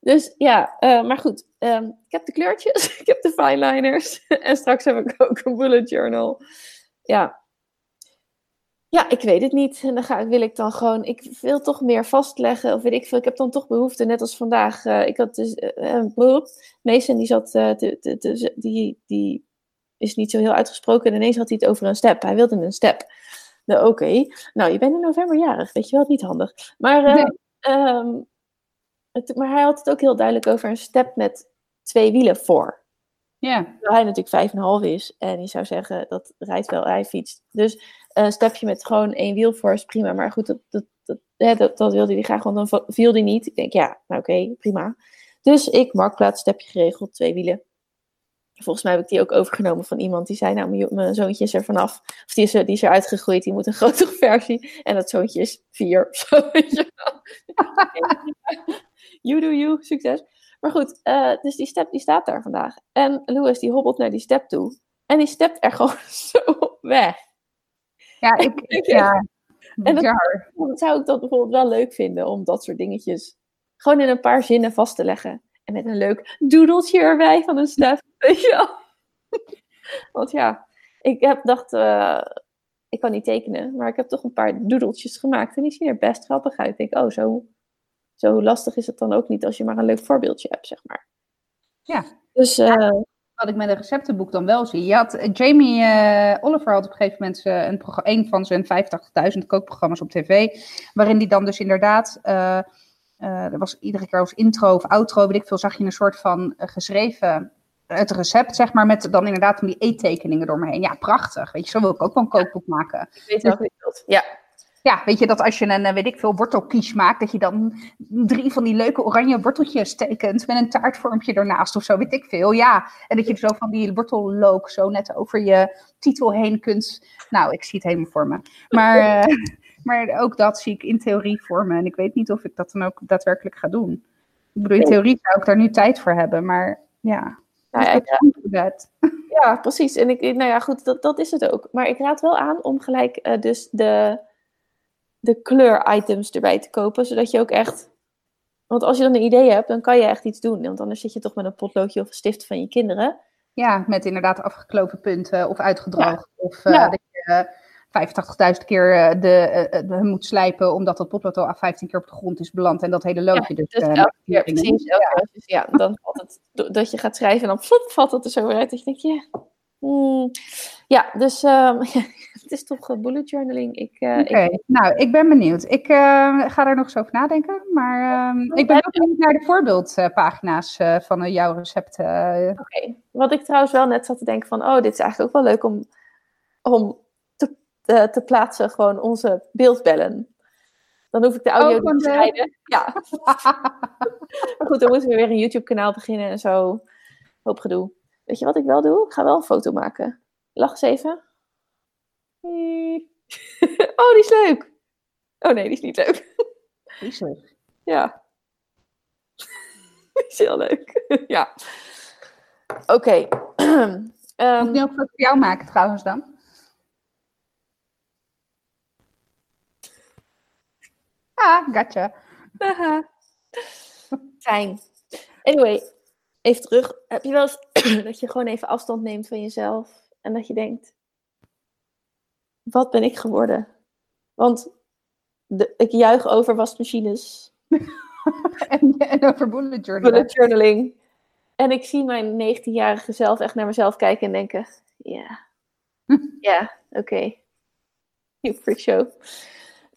Dus ja, uh, maar goed. Um, ik heb de kleurtjes, ik heb de fineliners. en straks heb ik ook een bullet journal. Ja. Ja, ik weet het niet. En dan ga, wil ik dan gewoon, ik wil toch meer vastleggen, of weet ik veel. Ik heb dan toch behoefte, net als vandaag. Uh, ik had dus, uh, Mason die zat, uh, te, te, te, die, die is niet zo heel uitgesproken. En ineens had hij het over een step. Hij wilde een step. Nou, oké. Nou, je bent in november jarig, weet je wel, niet handig. Maar nee. um, het, maar hij had het ook heel duidelijk over een step met twee wielen voor. Ja. Terwijl hij natuurlijk vijf en half is. En je zou zeggen, dat rijdt wel, hij fietst. Dus een stepje met gewoon één wiel voor is prima. Maar goed, dat, dat, dat, dat, dat wilde hij graag, want dan viel hij niet. Ik denk, ja, nou oké, okay, prima. Dus ik, marktplaats, stepje geregeld, twee wielen. Volgens mij heb ik die ook overgenomen van iemand die zei, nou, mijn, zoontje is er vanaf. Of die is, er- die is er uitgegroeid, die moet een *laughs* grotere versie. En dat zoontje is vier of zo, you do you, succes. Maar goed, eh, dus die step die staat daar vandaag. En Louis die hobbelt naar die step toe. En die stept er *laughs* gewoon zo weg. Ja, ik, ik- ja. En dat- zou ik dat bijvoorbeeld wel leuk vinden om dat soort dingetjes gewoon in een paar zinnen vast te leggen. En met een leuk doedeltje erbij van een step. *laughs* Weet je wel? Want ja, ik heb dacht, eh, ik kan niet tekenen, maar ik heb toch een paar doedeltjes gemaakt. En die zien er best grappig uit. Ik denk, oh, zo, zo lastig is het dan ook niet als je maar een leuk voorbeeldje hebt, zeg maar. Ja. Dus eh, Wat ik met een receptenboek dan wel zie. Je had, eh, Jamie eh, Oliver had op een gegeven moment een, een van zijn 85.000 kookprogramma's op tv. Waarin die dan dus inderdaad. er was iedere keer als intro of outro, weet ik veel, zag je een soort van geschreven. Het recept, zeg maar, met dan inderdaad van die eettekeningen door me heen. Ja, prachtig. Weet je, zo wil ik ook wel een kookboek maken. ik weet wel wat je. Ja, Ja, weet je dat als je een, eh, weet ik veel, wortelkies maakt, dat je dan drie van die leuke oranje worteltjes tekent met een taartvormpje ernaast of zo, weet ik veel. Ja, en dat je zo van die wortellook zo net over je titel heen kunt. Nou, ik zie het helemaal voor me. Maar, *laughs* eh, maar ook dat zie ik in theorie voor me. En ik weet niet of ik dat dan ook daadwerkelijk ga doen. Ik bedoel, in theorie zou ik daar nu tijd voor hebben, maar ja. nou, ja, ik, dat. Ja, precies. En ik, nou ja, goed, dat, dat is het ook. Maar ik raad wel aan om gelijk eh, dus de, de kleur-items erbij te kopen, zodat je ook echt... Want als je dan een idee hebt, dan kan je echt iets doen. Want anders zit je toch met een potloodje of een stift van je kinderen. Ja, met inderdaad afgekloven punten of uitgedroogd. Of Ja. dat je eh, 85.000 keer eh, de, eh, de, moet slijpen omdat dat potlood al 15 keer op de grond is beland en dat hele loodje. dus, Dus eh, elke keer, precies, elke keer. Dus ja, dan valt het, dat je gaat schrijven en dan flop, valt het er zo weer uit. Dat je denkt, ja... hmm. Ja, dus ehm, *laughs* het is toch eh, bullet journaling. Ik, eh, Oké, ik- nou, ik ben benieuwd. Ik eh, ga daar nog eens over nadenken. Maar ehm, ik ben ook benieuwd naar de voorbeeldpagina's eh, van jouw recepten. Oké. Wat ik trouwens wel net zat te denken van, oh, dit is eigenlijk ook wel leuk om, om te, te plaatsen, gewoon onze beeldbellen. Dan hoef ik de audio Oh, niet te de- scheiden. Ja. *laughs* maar goed, dan moeten we weer een YouTube kanaal beginnen en zo. Hoop gedoe. Weet je wat ik wel doe? Ik ga wel een foto maken. Lach eens even. *laughs* oh, die is leuk. Oh nee, die is niet leuk. *laughs* Jezus. Ja. *laughs* die is heel leuk. ja. Oké. *clears throat* Ehm, Moet ik nu ook voor jou maken trouwens dan? Ah, gotcha. Fijn. Anyway, even terug. Heb je wel eens *laughs* dat je gewoon even afstand neemt van jezelf en dat je denkt: wat ben ik geworden? Want de, ik juich over wasmachines, *laughs* En, en over bullet journal. bullet journaling. En ik zie mijn 19-jarige zelf echt naar mezelf kijken en denken: ja, *laughs* ja, oké. You freak show.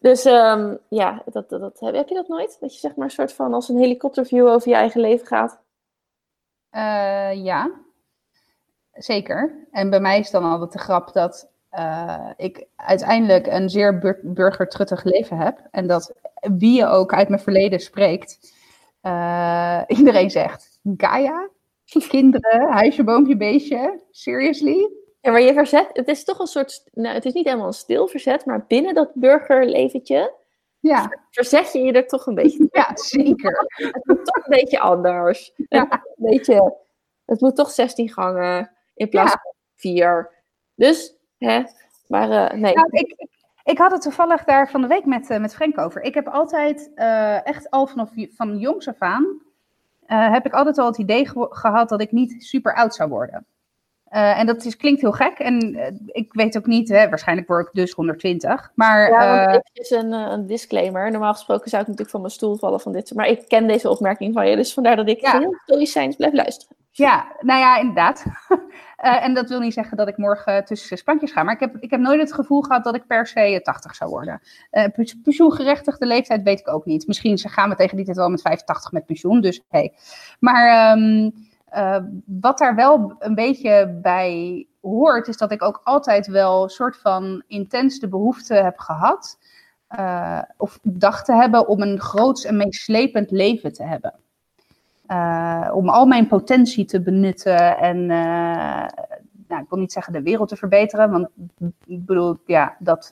Dus ehm, ja, dat, dat, dat, heb, heb je dat nooit? Dat je zeg maar een soort van als een helikopterview over je eigen leven gaat? Eh, ja, zeker. En bij mij is dan altijd de grap dat eh, ik uiteindelijk een zeer bur burgertruttig leven heb. En dat wie je ook uit mijn verleden spreekt, eh, *laughs* iedereen zegt: Gaia, kinderen, huisje, boompje, beestje, seriously? Ja, maar je verzet, het is toch een soort, nou, het is niet helemaal een stil verzet, maar binnen dat burgerleventje Ja, verzet je je er toch een beetje. *laughs* ja zeker. *laughs* Het moet toch een beetje anders. Ja. Het, moet een beetje, het moet toch 16 gangen in plaats Ja. van 4. Dus, hè, maar eh, nee. Nou, ik, ik, ik had het toevallig daar van de week met, eh, met Frank over. Ik heb altijd, eh, echt al vanaf van jongs af aan, heb ik altijd al het idee gehad dat ik niet super oud zou worden. Eh, en dat is, klinkt heel gek. En eh, ik weet ook niet, hè, waarschijnlijk word ik dus 120. Maar Ja, eh, eventjes een, een disclaimer. Normaal gesproken zou ik natuurlijk van mijn stoel vallen van dit. Maar ik ken deze opmerking van je. Dus vandaar dat ik Ja. heel stoïcijns blijf luisteren. Ja, nou ja, inderdaad. *laughs* En dat wil niet zeggen dat ik morgen tussen zes plankjes ga. Maar ik heb, ik heb nooit het gevoel gehad dat ik per se eh, 80 zou worden. Pens- pensioengerechtigde leeftijd weet ik ook niet. Misschien gaan we tegen die tijd wel met 85 met pensioen. Dus hey. Maar ehm, eh, wat daar wel een beetje bij hoort, is dat ik ook altijd wel een soort van intens de behoefte heb gehad. eh, of dacht te hebben om een groots en meeslepend leven te hebben. eh, om al mijn potentie te benutten en, nou, ik wil niet zeggen de wereld te verbeteren, want ik bedoel, ja, dat,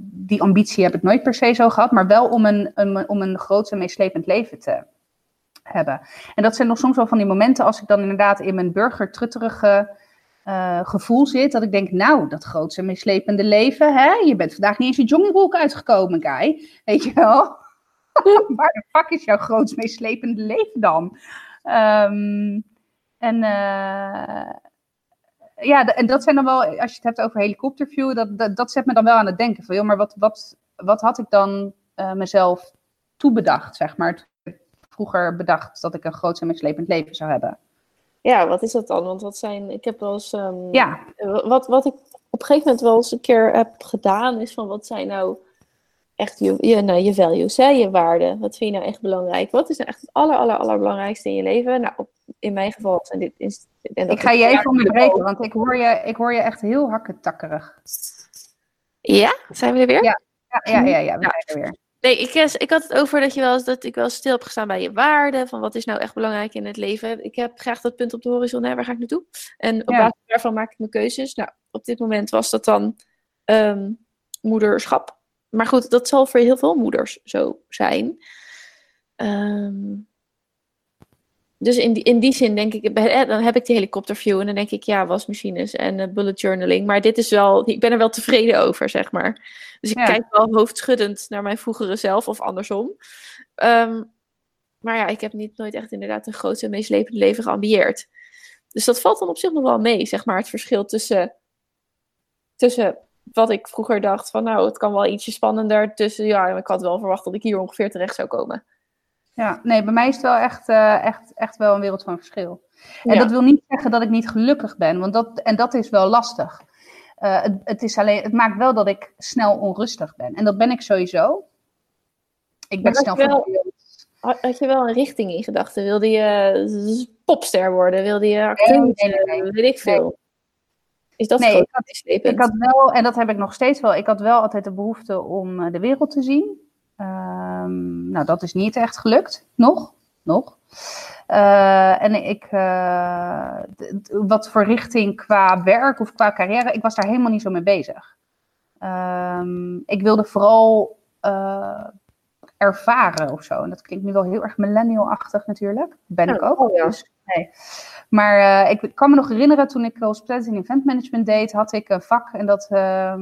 die ambitie heb ik nooit per se zo gehad, maar wel om een, een, om een groot en meeslepend leven te hebben. En dat zijn nog soms wel van die momenten als ik dan inderdaad in mijn burgertrutterige gevoel zit, dat ik denk, nou, dat grootste en meeslepende leven, hè? je bent vandaag niet eens je joggingbroek uitgekomen, Kai, weet je wel? *laughs* Waar de fuck is jouw grootst meeslepende leven dan? Um, en uh, ja, en dat zijn dan wel, als je het hebt over helikopterview, dat, dat, dat, zet me dan wel aan het denken van, joh, maar wat, wat, wat had ik dan uh, mezelf toebedacht, zeg maar, vroeger bedacht dat ik een groot en meeslepend leven zou hebben? Ja, wat is dat dan? Want wat zijn, ik heb wel eens, um, ja. wat, wat ik op een gegeven moment wel eens een keer heb gedaan, is van wat zijn nou echt je, je, nou, je values, hè, je waarden. Wat vind je nou echt belangrijk? Wat is nou echt het aller, aller, allerbelangrijkste in je leven? Nou, in mijn geval zijn dit... Is, en ik ga je even onderbreken, want ik hoor je, ik hoor je echt heel hakketakkerig. Ja? Zijn we er weer? Ja, ja, ja, ja, ja we zijn er weer. Nee, ik, ik had het over dat, je wel dat ik wel stil heb gestaan bij je waarden. Van wat is nou echt belangrijk in het leven. Ik heb graag dat punt op de horizon. Hè, waar ga ik naartoe? En op basis daarvan maak ik mijn keuzes. Nou, op dit moment was dat dan um, moederschap maar goed, dat zal voor heel veel moeders zo zijn. Um, dus in die, in die zin denk ik, dan heb ik die helikopterview en dan denk ik, ja, wasmachines en uh, bullet journaling. Maar dit is wel, ik ben er wel tevreden over, zeg maar. Dus ik kijk wel hoofdschuddend naar mijn vroegere zelf of andersom. Um, maar ja, ik heb niet nooit echt inderdaad een groot en meeslepend leven geambieerd. Dus dat valt dan op zich nog wel mee, zeg maar, het verschil tussen, tussen wat ik vroeger dacht van nou, het kan wel ietsje spannender. Tussen ja, ik had wel verwacht dat ik hier ongeveer terecht zou komen. Ja, nee, bij mij is het wel echt, uh, echt, echt wel een wereld van verschil. En dat wil niet zeggen dat ik niet gelukkig ben, want dat, en dat is wel lastig. Uh, het, het, is alleen, het maakt wel dat ik snel onrustig ben. En dat ben ik sowieso. Ik ben snel wel, Had je wel een richting in gedachten? Wilde je popster worden? Wilde je acteur? Nee, nee, nee, nee. Weet ik veel. Is dat nee, ik had, ik had wel, en dat heb ik nog steeds wel, ik had wel altijd de behoefte om eh, de wereld te zien. Um, nou, dat is niet echt gelukt. Nog. Nog. Uh, en ik, uh, wat voor richting qua werk of qua carrière, ik was daar helemaal niet zo mee bezig. Um, ik wilde vooral uh, ervaren of zo. En dat klinkt nu wel heel erg millennial-achtig natuurlijk. Ben ik ook. Oh, ja. Dus, nee. Maar ik kan me nog herinneren, toen ik hospitality event management deed, had ik een vak en dat uh,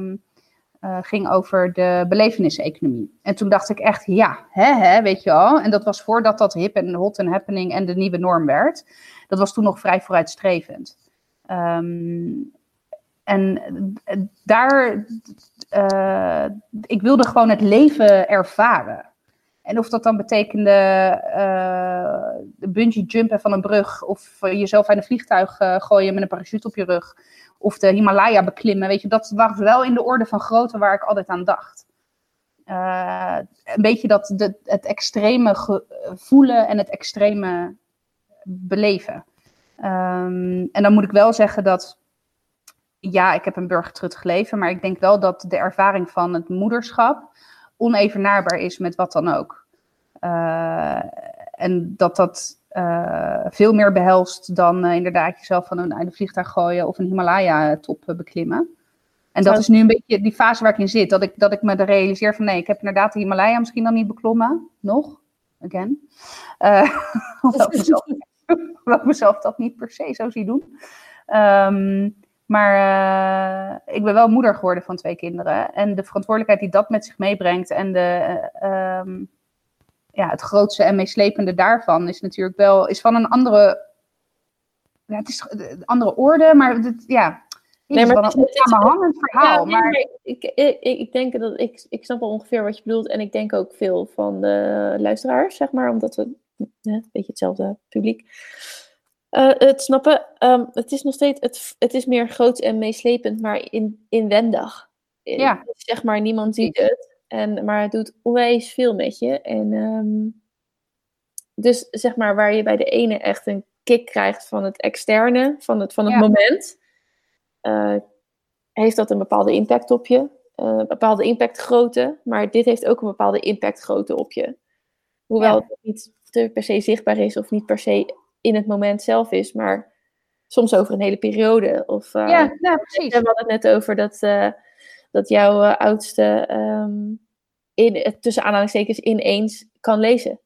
uh, ging over de beleveniseconomie. En toen dacht ik echt, ja, hè, hè, weet je wel. En dat was voordat dat hip en hot en happening en de nieuwe norm werd. Dat was toen nog vrij vooruitstrevend. Um, en daar, ik wilde gewoon het leven ervaren. En of dat dan betekende uh, bungee jumpen van een brug, of jezelf uit een vliegtuig gooien met een parachute op je rug, of de Himalaya beklimmen, weet je, dat was wel in de orde van grootte waar ik altijd aan dacht. Uh, een beetje dat de, het extreme voelen en het extreme beleven. Um, en dan moet ik wel zeggen dat, ja, ik heb een burgertruttig leven, maar ik denk wel dat de ervaring van het moederschap onevenaarbaar is met wat dan ook. Uh, en dat dat uh, veel meer behelst dan uh, inderdaad jezelf van een de vliegtuig gooien of een Himalaya-top beklimmen. En dat is nu een beetje die fase waar ik in zit. Dat ik, dat ik me realiseer van nee, ik heb inderdaad de Himalaya misschien dan niet beklommen. Nog, again. *laughs* ik mezelf, *laughs* hoewel ik mezelf dat niet per se zo zie doen. Um, maar uh, ik ben wel moeder geworden van twee kinderen. En de verantwoordelijkheid die dat met zich meebrengt en de, uh, um, ja, het grootste en meeslepende daarvan is natuurlijk wel is van een andere. Ja, het is een andere orde, maar het, ja. Nee, maar het is een samenhangend verhaal. Ja, maar... ik, ik, ik denk dat ik, ik snap wel ongeveer wat je bedoelt. En ik denk ook veel van de luisteraars, zeg maar, omdat we een beetje hetzelfde publiek. Uh, het snappen, um, het is nog steeds, het, het is meer groot en meeslepend, maar in, inwendig. Ja. Zeg maar, niemand ziet het. En, maar het doet onwijs veel met je. En um, dus zeg maar, waar je bij de ene echt een kick krijgt van het externe, van het, van het moment, uh, heeft dat een bepaalde impact op je. Uh, een bepaalde impactgrootte, maar dit heeft ook een bepaalde impactgrootte op je. Hoewel ja. het niet per se zichtbaar is of niet per se in het moment zelf is, maar soms over een hele periode. Of, uh, ja, nou, precies. We hadden het net over dat, dat jouw uh, oudste um, in, tussen aanhalingstekens ineens kan lezen.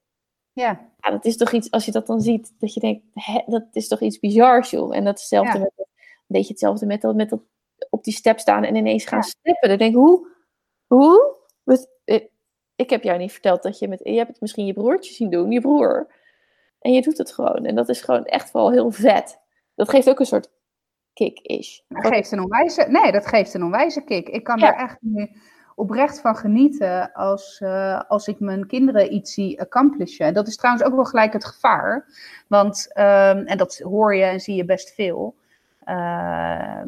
Ja. ja. Dat is toch iets, als je dat dan ziet, dat je denkt, hè, dat is toch iets bizars, joh. En dat is hetzelfde ja. met, een beetje hetzelfde met dat, met dat op die step staan en ineens gaan ja. steppen. Dan denk ik, hoe? Hoe? Wat, ik heb jou niet verteld dat je met, je hebt het misschien je broertje zien doen, je broer. En je doet het gewoon. En dat is gewoon echt wel heel vet. Dat geeft ook een soort kick-ish. Dat geeft een onwijze, nee, dat geeft een onwijze kick. Ik kan ja. er echt nu oprecht van genieten als, uh, als ik mijn kinderen iets zie accomplishen. Dat is trouwens ook wel gelijk het gevaar. Want, um, en dat hoor je en zie je best veel. Uh,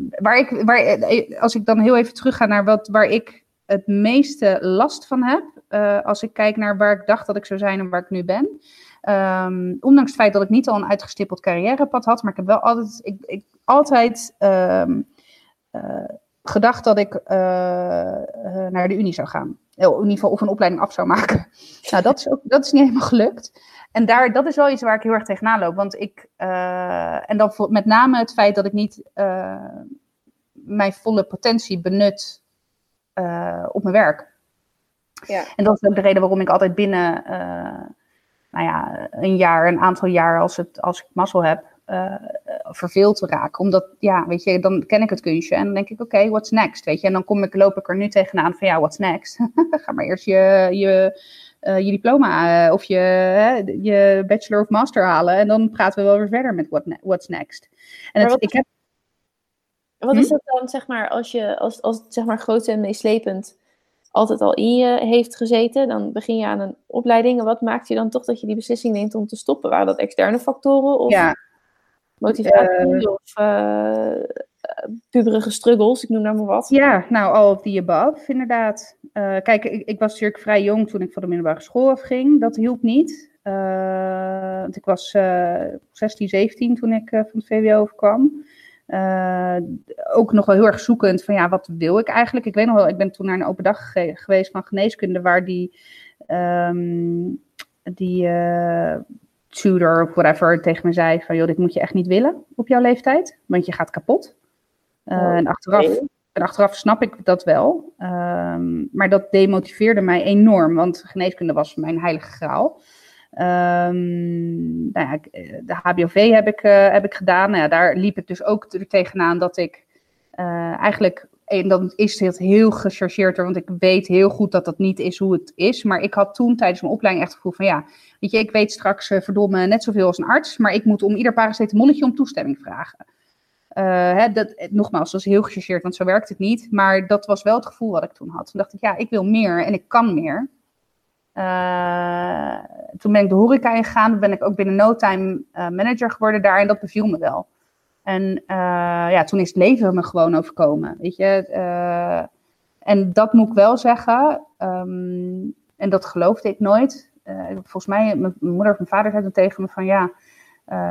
waar ik, waar, als ik dan heel even terug ga naar wat, waar ik het meeste last van heb, uh, als ik kijk naar waar ik dacht dat ik zou zijn en waar ik nu ben. Um, ondanks het feit dat ik niet al een uitgestippeld carrièrepad had, maar ik heb wel altijd, ik, ik altijd um, uh, gedacht dat ik uh, naar de Unie zou gaan. In ieder geval of een opleiding af zou maken. *laughs* nou, dat is, ook, dat is niet helemaal gelukt. En daar, dat is wel iets waar ik heel erg tegenaan loop. Want ik, en dan met name het feit dat ik niet mijn volle potentie benut op mijn werk. Ja. En dat is ook de reden waarom ik altijd binnen uh, nou ja, een jaar, een aantal jaar, als, het, als ik mazzel heb, uh, verveeld te raken. Omdat, ja, weet je, dan ken ik het kunstje en dan denk ik, oké, okay, what's next? Weet je, en dan kom ik, loop ik er nu tegenaan van, ja, what's next? *laughs* Ga maar eerst je, je, uh, je diploma of je, je bachelor of master halen en dan praten we wel weer verder met what ne what's next. En het, wat, ik heb... wat is dat dan, zeg maar, als, je, als, als zeg maar groot en meeslepend altijd al in je heeft gezeten. Dan begin je aan een opleiding. En wat maakt je dan toch dat je die beslissing neemt om te stoppen? Waren dat externe factoren of ja. motivatie uh, of uh, puberige struggles? Ik noem nou maar wat. Ja, nou, all of the above, inderdaad. Uh, kijk, ik, ik, was natuurlijk vrij jong toen ik van de middelbare school afging. Dat hielp niet. want ik was 16, 17 toen ik van het VWO kwam. Uh, ook nog wel heel erg zoekend van ja, wat wil ik eigenlijk? Ik weet nog wel, ik ben toen naar een open dag ge geweest van geneeskunde waar die, um, die uh, tutor of whatever tegen me zei van joh, dit moet je echt niet willen op jouw leeftijd, want je gaat kapot. Uh, oh, en, achteraf, en achteraf snap ik dat wel, um, maar dat demotiveerde mij enorm, want geneeskunde was mijn heilige graal. Um, ja, de HBOV heb ik, uh, heb ik gedaan. Nou ja, daar liep ik dus ook tegenaan dat ik uh, eigenlijk. En dan is het heel gechargeerd, want ik weet heel goed dat dat niet is hoe het is. Maar ik had toen tijdens mijn opleiding echt het gevoel van ja, weet je, ik weet straks verdomme net zoveel als een arts, maar ik moet om ieder paracetamolletje om toestemming vragen. Hè, dat, nogmaals, dat is heel gechargeerd, want zo werkt het niet. Maar dat was wel het gevoel wat ik toen had. Toen dacht ik, ja, ik wil meer en ik kan meer. Uh, toen ben ik de horeca ingegaan. Ben ik ook binnen no time uh, manager geworden daar. En dat beviel me wel. En uh, ja, toen is het leven me gewoon overkomen. Weet je. en dat moet ik wel zeggen. Um, en dat geloofde ik nooit. volgens mij, mijn moeder of mijn vader zei toen tegen me van ja...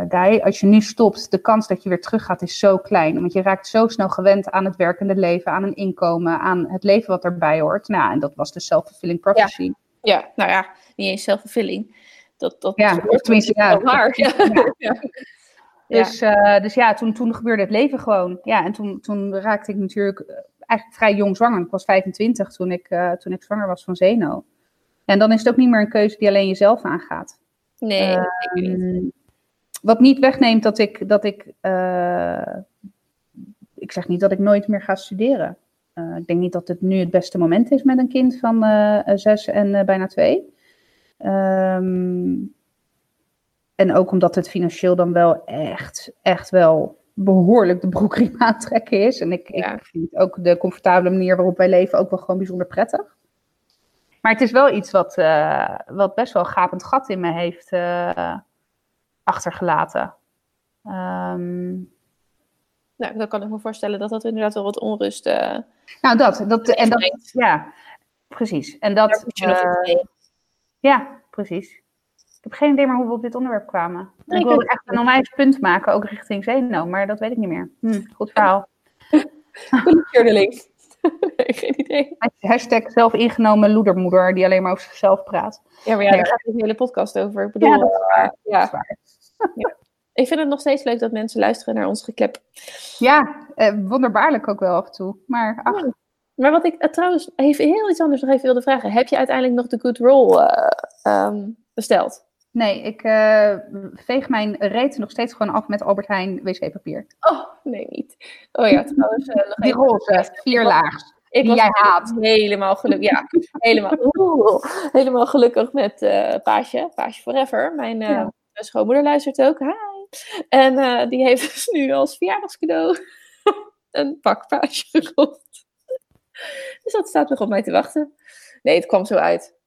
Guy, als je nu stopt, de kans dat je weer terug gaat is zo klein. Want je raakt zo snel gewend aan het werkende leven, aan een inkomen, aan het leven wat erbij hoort. Nou, en dat was de self-fulfilling prophecy. Ja. Ja, nou ja, niet eens zelfvervulling. Dat, dat ja, of tenminste, ja. Waar. Ja. *laughs* Dus, uh, dus ja, toen, toen gebeurde het leven gewoon. Ja, en toen, toen raakte ik natuurlijk eigenlijk vrij jong zwanger. Ik was 25 toen ik, uh, toen ik zwanger was van Zeno. En dan is het ook niet meer een keuze die alleen jezelf aangaat. Nee, uh, niet. Wat niet wegneemt dat ik, dat ik, ik zeg niet dat ik nooit meer ga studeren. Uh, ik denk niet dat het nu het beste moment is met een kind van uh, zes en bijna twee. Um, en ook omdat het financieel dan wel echt, echt wel behoorlijk de broekriem aantrekken is. En ik, ja. ik vind ook de comfortabele manier waarop wij leven ook wel gewoon bijzonder prettig. Maar het is wel iets wat, wat best wel een gapend gat in me heeft achtergelaten. Um, nou, dan kan ik me voorstellen dat dat inderdaad wel wat onrust. Uh, nou, dat, dat, en dat, ja, precies. En dat. Uh, ja, precies. Ik heb geen idee meer hoe we op dit onderwerp kwamen. Nee, ik wil echt een onwijs punt maken, ook richting Zeno, maar dat weet ik niet meer. Hm, goed verhaal. *laughs* Journaling. *laughs* nee, geen idee. Hashtag zelfingenomen loedermoeder die alleen maar over zichzelf praat. Ja, maar ja, daar gaat een hele podcast over. Ik bedoel, Ja, dat is waar. ja. Dat is waar. Ik vind het nog steeds leuk dat mensen luisteren naar ons geklep. Ja, eh, wonderbaarlijk ook wel af en toe. Maar ach, Maar wat ik eh, trouwens even heel iets anders nog even wilde vragen. Heb je uiteindelijk nog de Good Roll eh, ehm, besteld? nee, ik eh, veeg mijn reet nog steeds gewoon af met Albert Heijn wc-papier. Oh, nee, niet. Oh ja, trouwens. eh, nog Die roze, vier laags. Ik die was jij haat. Helemaal gelukkig. Ja, helemaal, Oeh, helemaal gelukkig met Paasje. Paasje Forever. Mijn schoonmoeder luistert ook. Hi. *laughs* En eh, die heeft dus nu als verjaardagscadeau *laughs* een pak Paasje gekocht. Dus dat staat nog op mij te wachten. Nee, het kwam zo uit.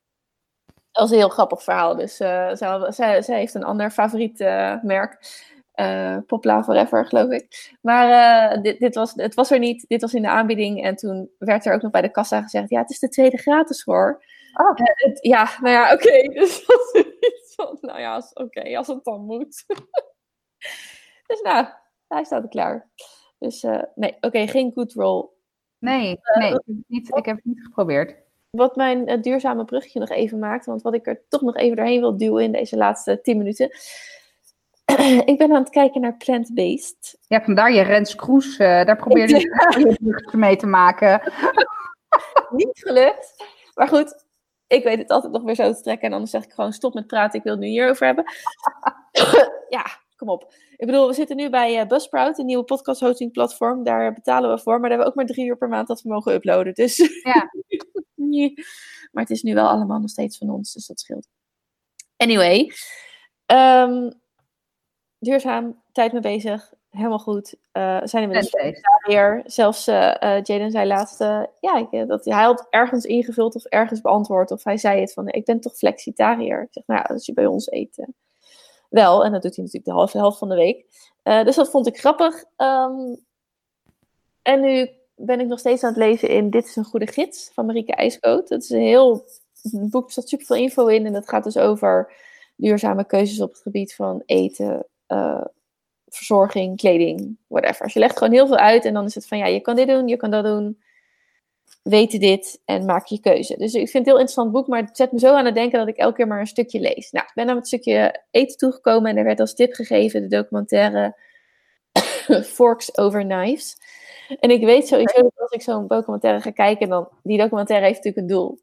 Dat was een heel grappig verhaal. Dus zij, zij, zij heeft een ander favoriet eh, merk. Eh Popla Forever, geloof ik. Maar dit, dit was, het was er niet. Dit was in de aanbieding. En toen werd er ook nog bij de kassa gezegd: Ja, het is de tweede gratis hoor. Oh. Het- ja, nou ja, oké. *laughs* Dus dat was iets van: Nou ja, oké, als het dan moet. *laughs* dus nou, hij staat er klaar. Dus eh, nee, oké, geen good roll. Nee, nee ik, heb het niet, ik heb het niet geprobeerd. Wat mijn eh, duurzame bruggetje nog even maakt, want wat ik er toch nog even doorheen wil duwen in deze laatste 10 minuten. *clears throat* ik ben aan het kijken naar plant-based. Ja, vandaar je Rens Kroes, eh, daar probeerde je je bruggetje mee te maken. *laughs* Niet gelukt. Maar goed, ik weet het altijd nog weer zo te trekken. En anders zeg ik gewoon stop met praten, ik wil het nu hierover hebben. *laughs* ja, kom op. Ik bedoel, we zitten nu bij eh, Buzzsprout, een nieuwe podcast hosting platform. Daar betalen we voor, maar daar hebben we ook maar drie uur per maand dat we mogen uploaden. Dus *laughs* Ja. nee. Maar het is nu wel allemaal nog steeds van ons, dus dat scheelt. Anyway, ehm, duurzaam, tijd mee bezig, helemaal goed. Eh zijn er Plant-based. weer. Zelfs eh, eh, Jaden zei laatst, ja, ik, dat, hij had ergens ingevuld of ergens beantwoord. Of hij zei het van, ik ben toch flexitariër. Ik zeg, nou ja, als je bij ons eet. Wel, en dat doet hij natuurlijk de halve helft van de week. Eh, dus dat vond ik grappig. Ehm, en nu ben ik nog steeds aan het lezen in Dit is een goede gids van Marieke IJskoot. Dat is een heel boek, er staat super veel info in. En dat gaat dus over duurzame keuzes op het gebied van eten, eh, verzorging, kleding, whatever. Dus je legt gewoon heel veel uit en dan is het van ja, je kan dit doen, je kan dat doen. Weet dit en maak je keuze. Dus ik vind het een heel interessant boek, maar het zet me zo aan het denken dat ik elke keer maar een stukje lees. Nou, ik ben aan het stukje eten toegekomen en er werd als tip gegeven de documentaire *coughs* Forks Over Knives. En ik weet sowieso dat als ik zo'n documentaire ga kijken, dan die documentaire heeft natuurlijk een doel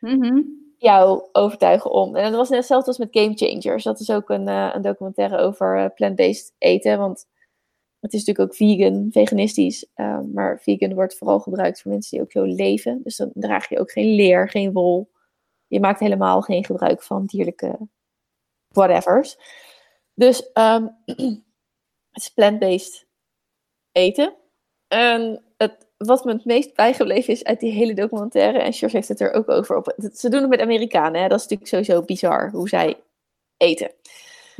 Mhm. jou overtuigen om. En dat was net hetzelfde als met Game Changers. Dat is ook een, eh, een documentaire over eh, plant-based eten. Want het is natuurlijk ook vegan, veganistisch. eh, maar vegan wordt vooral gebruikt voor mensen die ook zo leven. Dus dan draag je ook geen leer, geen wol. Je maakt helemaal geen gebruik van dierlijke whatevers. Dus ehm, *clears throat* het is plant-based eten. En het, wat me het meest bijgebleven is uit die hele documentaire, en George heeft het er ook over. Op, ze doen het met Amerikanen, hè? dat is natuurlijk sowieso bizar hoe zij eten.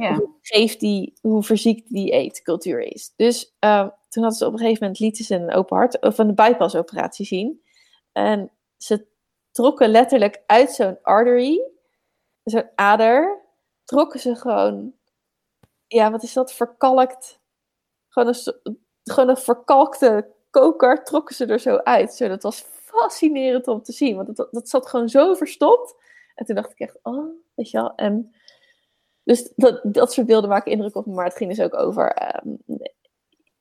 Ja. Hoe die, hoe verziekt die eetcultuur is. Dus ehm, toen hadden ze op een gegeven moment lieten ze een open hart of een bypass operatie zien. En ze trokken letterlijk uit zo'n artery, zo'n ader, trokken ze gewoon, ja, wat is dat, verkalkt, gewoon een, gewoon een verkalkte koker trokken ze er zo uit. Zo, dat was fascinerend om te zien, want dat, dat zat gewoon zo verstopt. En toen dacht ik echt, oh, weet je wel. En dus dat, dat soort beelden maken indruk op me, maar het ging dus ook over... ehm,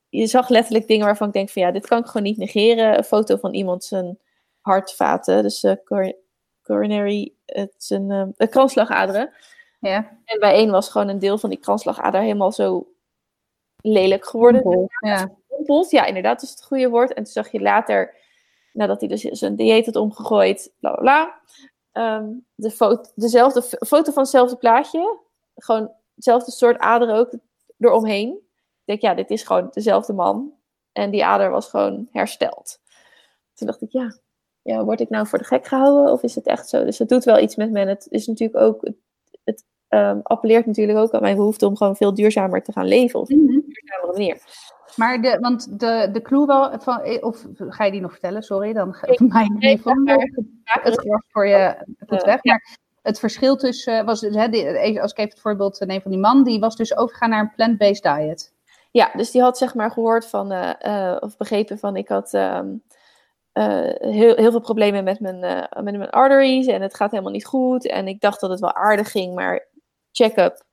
je zag letterlijk dingen waarvan ik denk van ja, dit kan ik gewoon niet negeren. Een foto van iemand zijn hartvaten, dus eh, cor- coronary, het is een eh, een kransslagaderen. Ja. En bij één was gewoon een deel van die kransslagader helemaal zo lelijk geworden Ja. gedompeld. Ja, inderdaad, dat is het goede woord. En toen zag je later, nadat hij dus zijn dieet had omgegooid, bla bla bla. ehm, de foto, dezelfde foto van hetzelfde plaatje. Gewoon hetzelfde soort ader ook eromheen. Ik denk, ja, dit is gewoon dezelfde man. En die ader was gewoon hersteld. Toen dacht ik, ja, ja, word ik nou voor de gek gehouden? Of is het echt zo? Dus het doet wel iets met me. En het is natuurlijk ook, het, het ehm, appelleert natuurlijk ook aan mijn behoefte om gewoon veel duurzamer te gaan leven. Of op Mhm. een duurzamere manier. Maar de, want de, de clue wel, van, of ga je die nog vertellen? Sorry, dan ga ik Nee, mij nee, niet van maar- het gras voor je goed Eh, weg. Maar het verschil tussen, was dus, hè, als ik even het voorbeeld neem van die man, die was dus overgegaan naar een plant-based diet. Ja, dus die had zeg maar gehoord van, eh, eh, of begrepen van, ik had ehm, heel, heel veel problemen met mijn, met mijn arteries en het gaat helemaal niet goed. En ik dacht dat het wel aardig ging, maar check-up.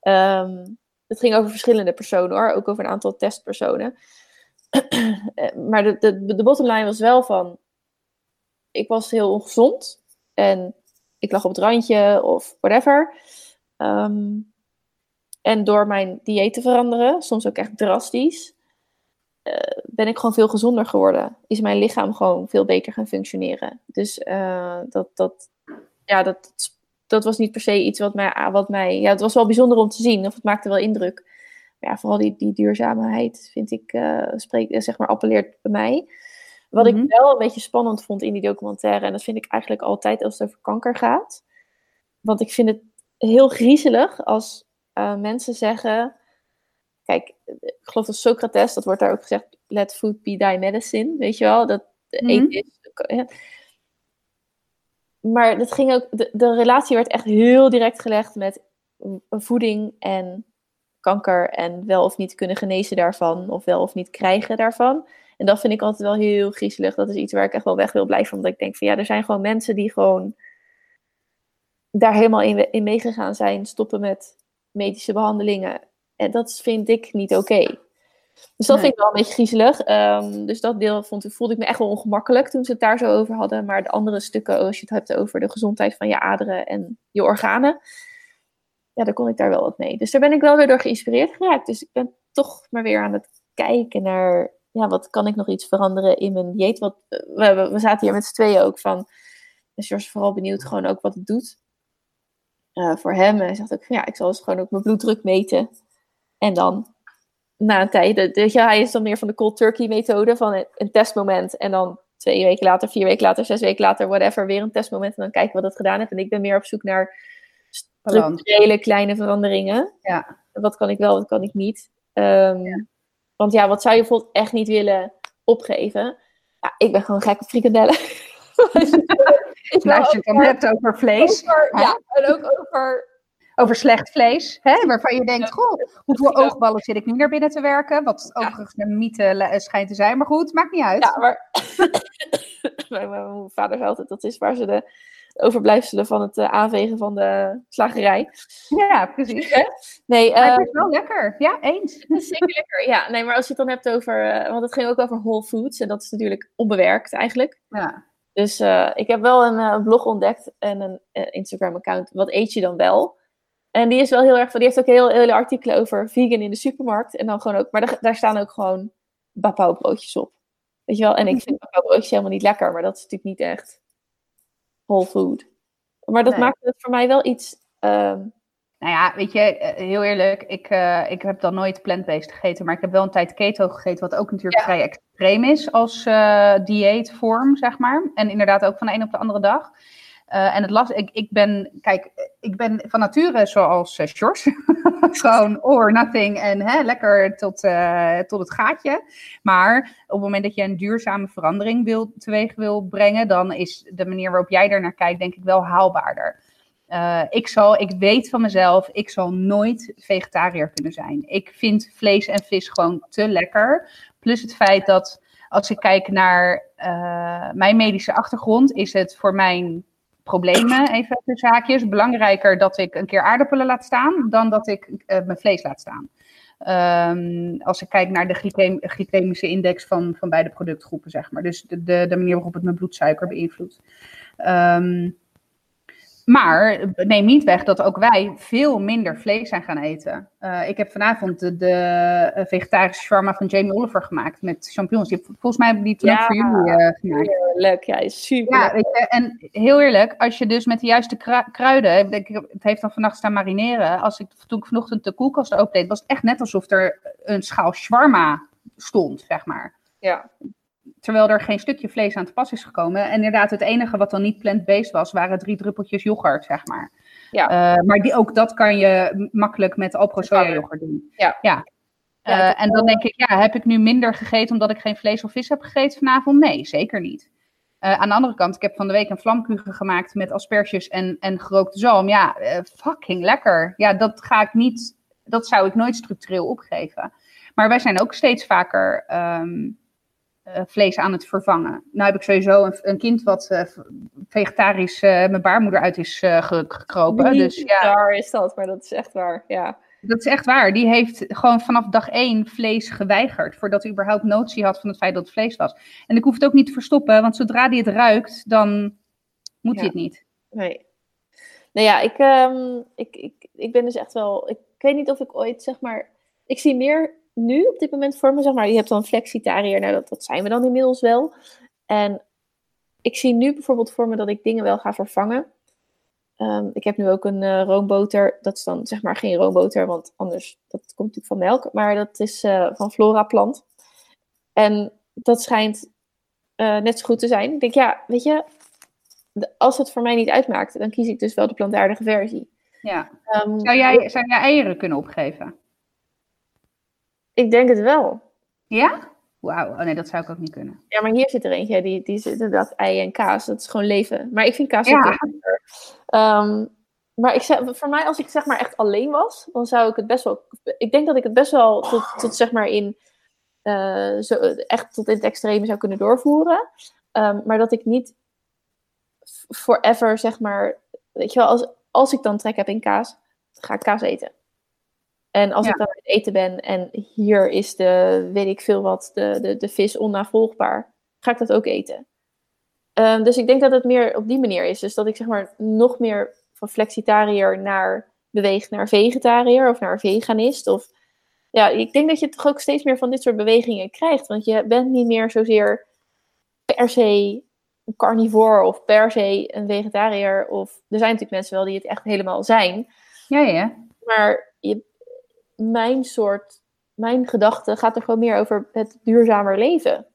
Ehm, het ging over verschillende personen hoor, ook over een aantal testpersonen. *clears throat* maar de, de, de bottom line was wel van, ik was heel ongezond en ik lag op het randje of whatever. Ehm, en door mijn dieet te veranderen, soms ook echt drastisch, uh, ben ik gewoon veel gezonder geworden. Is mijn lichaam gewoon veel beter gaan functioneren. Dus uh, dat, dat, ja, dat, dat was niet per se iets wat mij, wat mij. Ja, het was wel bijzonder om te zien, of het maakte wel indruk. Maar ja, vooral die, die duurzaamheid vind ik, uh, zeg maar, appelleert bij mij. Wat ik mhm. wel een beetje spannend vond in die documentaire, en dat vind ik eigenlijk altijd als het over kanker gaat. Want ik vind het heel griezelig als uh, mensen zeggen. Kijk, ik geloof dat Socrates, dat wordt daar ook gezegd, let food be thy medicine, weet je wel? Dat mm -hmm. is. Maar dat ging ook, de, de relatie werd echt heel direct gelegd met voeding en kanker en wel of niet kunnen genezen daarvan, of wel of niet krijgen daarvan. En dat vind ik altijd wel heel griezelig. Dat is iets waar ik echt wel weg wil blijven. Omdat ik denk van ja, er zijn gewoon mensen die gewoon daar helemaal in, in meegegaan zijn. Stoppen met medische behandelingen. En dat vind ik niet oké. Dus dat vind ik wel een beetje griezelig. Um, dus dat deel vond, voelde ik me echt wel ongemakkelijk toen ze het daar zo over hadden. Maar de andere stukken, als je het hebt over de gezondheid van je aderen en je organen. Ja, daar kon ik daar wel wat mee. Dus daar ben ik wel weer door geïnspireerd geraakt. Dus ik ben toch maar weer aan het kijken naar ja, wat kan ik nog iets veranderen in mijn dieet? Wat, we, we zaten hier met z'n tweeën ook van. Dus George is vooral benieuwd gewoon ook wat het doet uh, voor hem. En hij zegt ook ja, ik zal eens gewoon ook mijn bloeddruk meten. En dan na een tijd, weet je, hij is dan meer van de cold turkey methode van een, een, testmoment. En dan twee weken later, vier weken later, zes weken later, whatever, weer een testmoment. En dan kijken wat het gedaan heeft. En ik ben meer op zoek naar structurele kleine veranderingen. Ja. Wat kan ik wel, wat kan ik niet. Um, ja. Want ja, wat zou je bijvoorbeeld echt niet willen opgeven? Ja, ik ben gewoon gek op frikandellen. *laughs* nou, als je het dan hebt over vlees. ja, en ook over... Over slecht vlees, hè, waarvan je denkt, goh, hoeveel oogballen zit ik nu naar binnen te werken? Wat overigens een mythe schijnt te zijn, maar goed, maakt niet uit. Ja, maar *coughs* mijn vader zei altijd, dat is waar ze de overblijfselen van het uh, aanvegen van de slagerij. Ja, precies. Nee, het is wel lekker. Ja, eens. Zeker lekker. Ja, nee, maar als je het dan hebt over, uh, want het ging ook over whole foods en dat is natuurlijk onbewerkt eigenlijk. Ja. Dus ik heb wel een blog ontdekt en een Instagram-account. Wat eet je dan wel? En die is wel heel erg, die heeft ook heel, hele artikelen over vegan in de supermarkt. En dan gewoon ook, maar daar, daar staan ook gewoon bapau broodjes op. Weet je wel? En ik vind bapau broodjes helemaal niet lekker, maar dat is natuurlijk niet echt whole food. Maar dat maakt het voor mij wel iets. Um... Nou ja, weet je, eh, heel eerlijk, ik, uh, ik heb dan nooit plant-based gegeten, maar ik heb wel een tijd keto gegeten, wat ook natuurlijk vrij extreem is als uh, dieetvorm, zeg maar. En inderdaad ook van de een op de andere dag. Uh, en het last, ik, ik ben, kijk, ik ben van nature zoals uh, George. *laughs* Gewoon or nothing en hè, lekker tot, uh, tot het gaatje. Maar op het moment dat je een duurzame verandering wil, teweeg wil brengen, dan is de manier waarop jij er naar kijkt, denk ik wel haalbaarder. ik, zal, ik weet van mezelf, ik zal nooit vegetariër kunnen zijn. Ik vind vlees en vis gewoon te lekker. Plus het feit dat als ik kijk naar mijn medische achtergrond, is het voor mijn problemen, even de zaakjes. Belangrijker dat ik een keer aardappelen laat staan dan dat ik uh, mijn vlees laat staan. Um, als ik kijk naar de glycemische index van, van beide productgroepen, zeg maar. Dus de, de, de manier waarop het mijn bloedsuiker beïnvloedt. Um, maar neem niet weg dat ook wij veel minder vlees zijn gaan eten. Uh, ik heb vanavond de, de, eh, vegetarische shawarma van Jamie Oliver gemaakt met champignons. Die, volgens mij hebben die toen ja, ook voor jullie uh, gemaakt. Leuk, ja, super. Ja, weet je, en heel eerlijk, als je dus met de juiste kruiden, ik, het heeft dan vannacht staan marineren. Als ik, toen ik vanochtend de koelkast opendeed, was het echt net alsof er een schaal shawarma stond, zeg maar. Ja terwijl er geen stukje vlees aan te pas is gekomen. En inderdaad, het enige wat dan niet plant-based was, waren drie druppeltjes yoghurt, zeg maar. Ja. Uh, maar die, ook dat kan je makkelijk met Alpro soja yoghurt doen. Ja. ja. Uh, en dan denk ik, ja, heb ik nu minder gegeten omdat ik geen vlees of vis heb gegeten vanavond? Nee, zeker niet. Uh, aan de andere kant, ik heb van de week een vlamkuchen gemaakt met asperges en, en gerookte zalm. Ja, fucking lekker. Ja, dat ga ik niet, dat zou ik nooit structureel opgeven. Maar wij zijn ook steeds vaker um, vlees aan het vervangen. Nou heb ik sowieso een, een kind wat vegetarisch mijn baarmoeder uit is gekropen. Dus ja. Waar is dat, maar dat is echt waar, ja. Dat is echt waar. Die heeft gewoon vanaf dag één vlees geweigerd. Voordat hij überhaupt notie had van het feit dat het vlees was. En ik hoef het ook niet te verstoppen, want zodra hij het ruikt, dan moet hij het niet. Nee. Nou ja, ik, um, ik, ik, ik ben dus echt wel. Ik, weet niet of ik ooit zeg maar. Ik zie meer nu op dit moment voor me, zeg maar. Je hebt dan flexitariër, nou dat, dat zijn we dan inmiddels wel. En ik zie nu bijvoorbeeld voor me dat ik dingen wel ga vervangen. Um, ik heb nu ook een uh, roomboter. Dat is dan zeg maar geen roomboter, want anders dat komt natuurlijk van melk. Maar dat is uh, van Flora plant. En dat schijnt uh, net zo goed te zijn. Ik denk, ja, weet je, als het voor mij niet uitmaakt, dan kies ik dus wel de plantaardige versie. Ja. Um, zou, jij, zou jij eieren kunnen opgeven? Ik denk het wel. Ja? Wauw, oh nee, dat zou ik ook niet kunnen. Ja, maar hier zit er eentje, die, die zit inderdaad ei en kaas. Dat is gewoon leven. Maar ik vind kaas ook ja. Um, maar ik zeg, voor mij, als ik zeg maar echt alleen was, dan zou ik het best wel. Ik denk dat ik het best wel tot, tot zeg maar in. Uh, zo, echt tot in het extreme zou kunnen doorvoeren. Um, maar dat ik niet forever, zeg maar. Weet je wel, als, als ik dan trek heb in kaas, ga ik kaas eten. En als ik dan aan het eten ben en hier is de, weet ik veel wat, de, de, de vis onnavolgbaar, ga ik dat ook eten. Um, dus ik denk dat het meer op die manier is. Dus dat ik zeg maar nog meer van flexitariër naar beweeg naar vegetariër of naar veganist. Of ja, ik denk dat je toch ook steeds meer van dit soort bewegingen krijgt. Want je bent niet meer zozeer per se een carnivore of per se een vegetariër. Of er zijn natuurlijk mensen wel die het echt helemaal zijn. Ja, ja. Maar je, mijn soort, mijn gedachte gaat er gewoon meer over het duurzamer leven.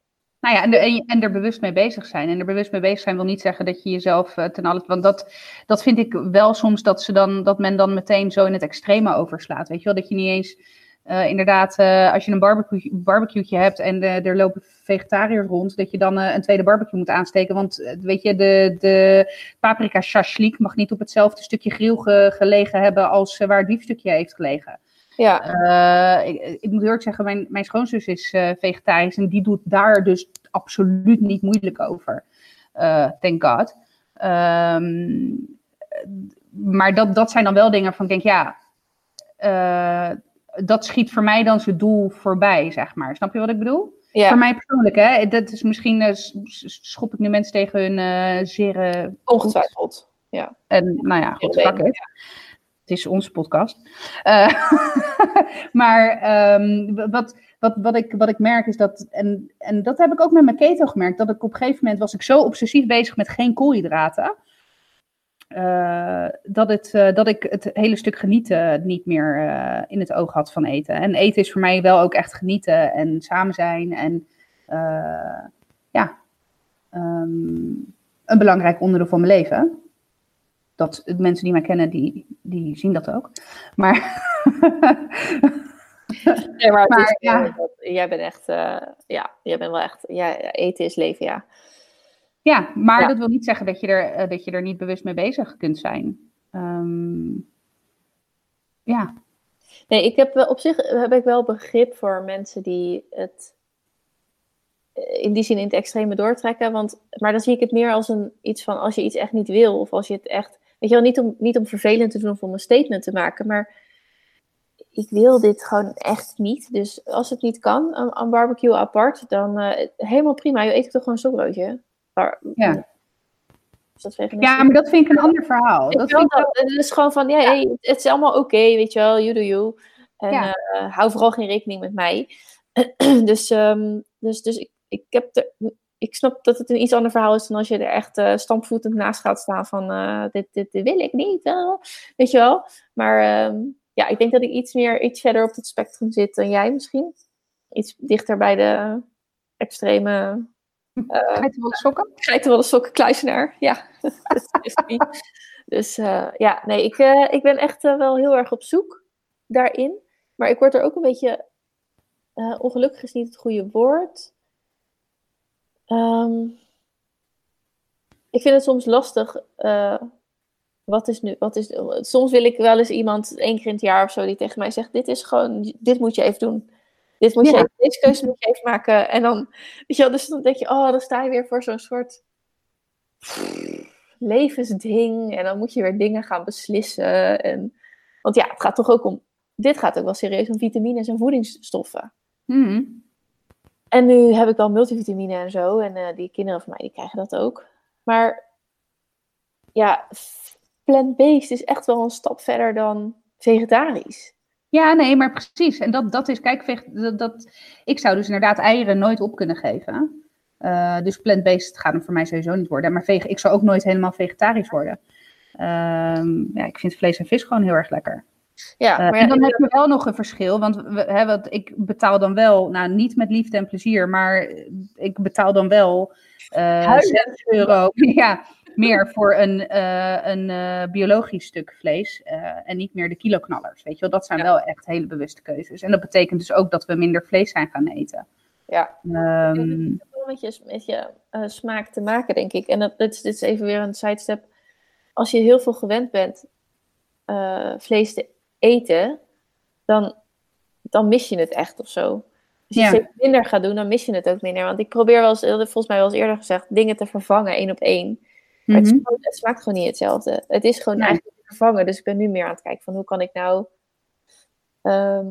Nou ja, en, en, er bewust mee bezig zijn. En er bewust mee bezig zijn wil niet zeggen dat je jezelf uh, ten alle... Want dat, dat vind ik wel soms dat, ze dan, dat men dan meteen zo in het extreme overslaat. Weet je wel, dat je niet eens... Uh, inderdaad, uh, als je een barbecue, barbecue hebt en er lopen vegetariërs rond, dat je dan een tweede barbecue moet aansteken. Want weet je, de, de paprika shashlik mag niet op hetzelfde stukje grill ge, gelegen hebben als waar het biefstukje heeft gelegen. Ja. Uh, ik, ik, moet eerlijk zeggen, mijn, mijn schoonzus is uh, vegetarisch en die doet daar dus absoluut niet moeilijk over. Uh, thank God. Um, maar dat, dat zijn dan wel dingen van ik denk, ja, dat schiet voor mij dan zijn doel voorbij, zeg maar. Snap je wat ik bedoel? Ja. Voor mij persoonlijk, hè. Dat is misschien, schop ik nu mensen tegen hun zere... Ongetwijfeld, ja. En nou ja, goed, fuck it. Ja. Het is onze podcast. Uh, *laughs* maar um, wat, wat, wat, ik, wat ik merk is dat, en, en dat heb ik ook met mijn keto gemerkt, dat ik op een gegeven moment was ik zo obsessief bezig met geen koolhydraten. Uh, dat, het, uh, dat ik het hele stuk genieten niet meer in het oog had van eten. En eten is voor mij wel ook echt genieten en samen zijn. En ja, um, een belangrijk onderdeel van mijn leven dat mensen die mij kennen, die, die zien dat ook. Maar. *laughs* nee, maar, maar is, ja. dat, jij bent echt, uh, ja, jij bent wel echt, ja, eten is leven, ja. Ja, maar ja. dat wil niet zeggen dat je, er, uh, dat je er niet bewust mee bezig kunt zijn. Um, ja. Nee, ik heb op zich heb ik wel begrip voor mensen die het in die zin in het extreme doortrekken. Want, maar dan zie ik het meer als een, iets van als je iets echt niet wil. Of als je het echt Weet je wel, niet om, niet om vervelend te doen of om een statement te maken, maar ik wil dit gewoon echt niet. Dus als het niet kan, een, een barbecue apart, dan uh, helemaal prima. Je eet toch gewoon een stokbroodje. Maar, ja. ja, maar dat vind ik een ander verhaal. Dat, vind dat, dat, is gewoon van, ja, Hey, het is allemaal oké, okay, weet je wel, you do you. En ja. uh, hou vooral geen rekening met mij. *clears throat* dus, um, dus, dus ik, ik heb er ik snap dat het een iets ander verhaal is dan als je er echt uh, stampvoetend naast gaat staan van uh, dit, dit, dit, wil ik niet. wel, weet je wel. Maar um, ja, ik denk dat ik iets meer, iets verder op het spectrum zit dan jij misschien. Iets dichter bij de extreme... Uh, geitenwolle sokken? Geitenwolle sokken, kluisenaar, ja. *laughs* dus ja, nee, ik, ik ben echt wel heel erg op zoek daarin. Maar ik word er ook een beetje... ongelukkig is niet het goede woord Um, ik vind het soms lastig. Uh, wat is nu? Wat is, soms wil ik wel eens iemand één keer in het jaar of zo die tegen mij zegt: Dit is gewoon, dit moet je even doen. Dit moet je even, deze keuze moet je even maken. En dan, weet je wel, dus dan denk je, oh, dan sta je weer voor zo'n soort levensding. En dan moet je weer dingen gaan beslissen. En, want ja, het gaat toch ook om, dit gaat ook wel serieus om vitamines en voedingsstoffen. Mhm. En nu heb ik wel multivitamine en zo. En eh, die kinderen van mij, die krijgen dat ook. Maar ja, plant-based is echt wel een stap verder dan vegetarisch. Ja, nee, maar precies. En dat, dat is, kijk, dat, ik zou dus inderdaad eieren nooit op kunnen geven. Eh, dus plant-based gaat hem voor mij sowieso niet worden. Maar ik zou ook nooit helemaal vegetarisch worden. Ehm, ja, ik vind vlees en vis gewoon heel erg lekker. Ja, Eh, maar en dan heb je wel nog een verschil, want we, hè, want ik betaal dan wel, nou niet met liefde en plezier, maar ik betaal dan wel eh Huilen. 6 euro *laughs* ja, meer voor een, eh, een eh, biologisch stuk vlees eh, en niet meer de kiloknallers. Weet je wel, dat zijn Ja. wel echt hele bewuste keuzes. En dat betekent dus ook dat we minder vlees zijn gaan eten. ja. Ehm, wel met je, met je eh, smaak te maken, denk ik. En dat, dit, is, dit is even weer een sidestep. Als je heel veel gewend bent eh, vlees te eten, dan, dan mis je het echt of zo. Als je Ja. steeds minder gaat doen, dan mis je het ook minder. Want ik probeer wel eens, eh, volgens mij wel eens eerder gezegd, dingen te vervangen één op één. Maar mhm. het smaakt gewoon niet hetzelfde. Het is gewoon Nee. eigenlijk vervangen. Dus ik ben nu meer aan het kijken van hoe kan ik nou... ehm,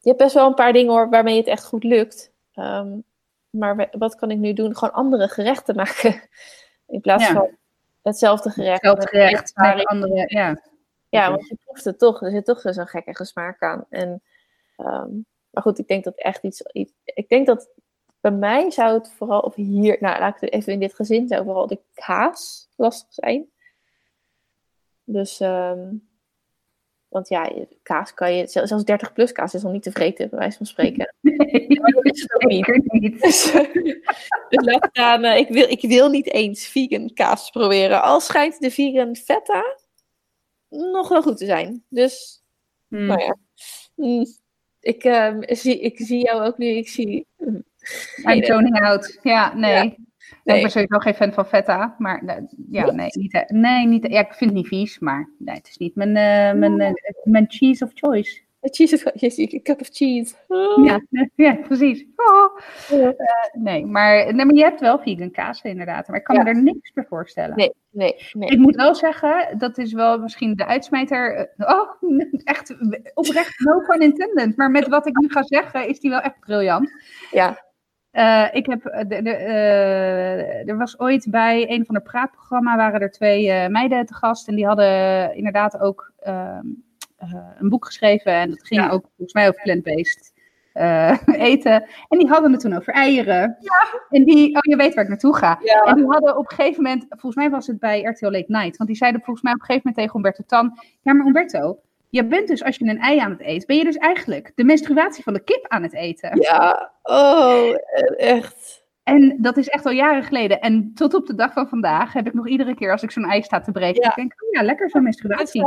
je hebt best wel een paar dingen hoor, waarmee het echt goed lukt. Ehm, maar wat kan ik nu doen? Gewoon andere gerechten maken. *laughs* In plaats Ja. van hetzelfde gerecht. Hetzelfde gerecht vegetarisch. andere, ja. Ja, want je proeft het toch. Er zit toch zo'n gekke smaak aan. En, ehm, maar goed, ik denk dat echt iets, iets... Ik denk dat bij mij zou het vooral... Of hier, nou laat ik het even in dit gezin... zou vooral de kaas lastig zijn. Dus... ehm, want ja, kaas kan je... zel- Zelfs 30 plus kaas is nog niet te vreten, bij wijze van spreken. *laughs* Nee, Maar dat is het ook niet. Dus, *laughs* *laughs* dus laat staan, ik, wil, ik wil niet eens vegan kaas proberen. Al schijnt de vegan feta nog wel goed te zijn. Dus, Hmm. nou ja. Mm, ik, ehm, zie, ik zie jou ook nu. Ik zie... I'm toning out. Ja, nee. Ja. Nee, Nee. Ik ben sowieso geen fan van feta, maar ja, nee, niet, eh, nee, niet, ja, ik vind het niet vies, maar nee, het is niet mijn, eh, mijn, eh, mijn cheese of choice. Cheese a cup of cheese. Oh. Ja, ja, precies. Oh. Nee, maar, nee, maar je hebt wel vegan kaas inderdaad, maar ik kan Ja. me er niks bij voorstellen. Nee, nee, nee. Ik moet wel zeggen, dat is wel misschien de uitsmijter. eh, Oh, *laughs* echt oprecht no pun intended. Maar met wat ik nu ga zeggen, is die wel echt briljant. Ja, Eh, ik heb, de, de, er was ooit bij een van de praatprogramma waren er twee meiden te gast en die hadden inderdaad ook ehm, eh, een boek geschreven en dat ging Ja. ook volgens mij over plant-based eh, *laughs* eten. En die hadden het toen over eieren. En die, oh je weet waar ik naartoe ga. ja. En die hadden op een gegeven moment, volgens mij was het bij RTL Late Night, want die zeiden volgens mij op een gegeven moment tegen Umberto Tan, ja maar Umberto, je bent dus als je een ei aan het eten, ben je dus eigenlijk de menstruatie van de kip aan het eten. ja. Oh, eh, echt. En dat is echt al jaren geleden. En tot op de dag van vandaag heb ik nog iedere keer als ik zo'n ei sta te breken, Ja. ik denk oh ja, lekker zo'n menstruatie.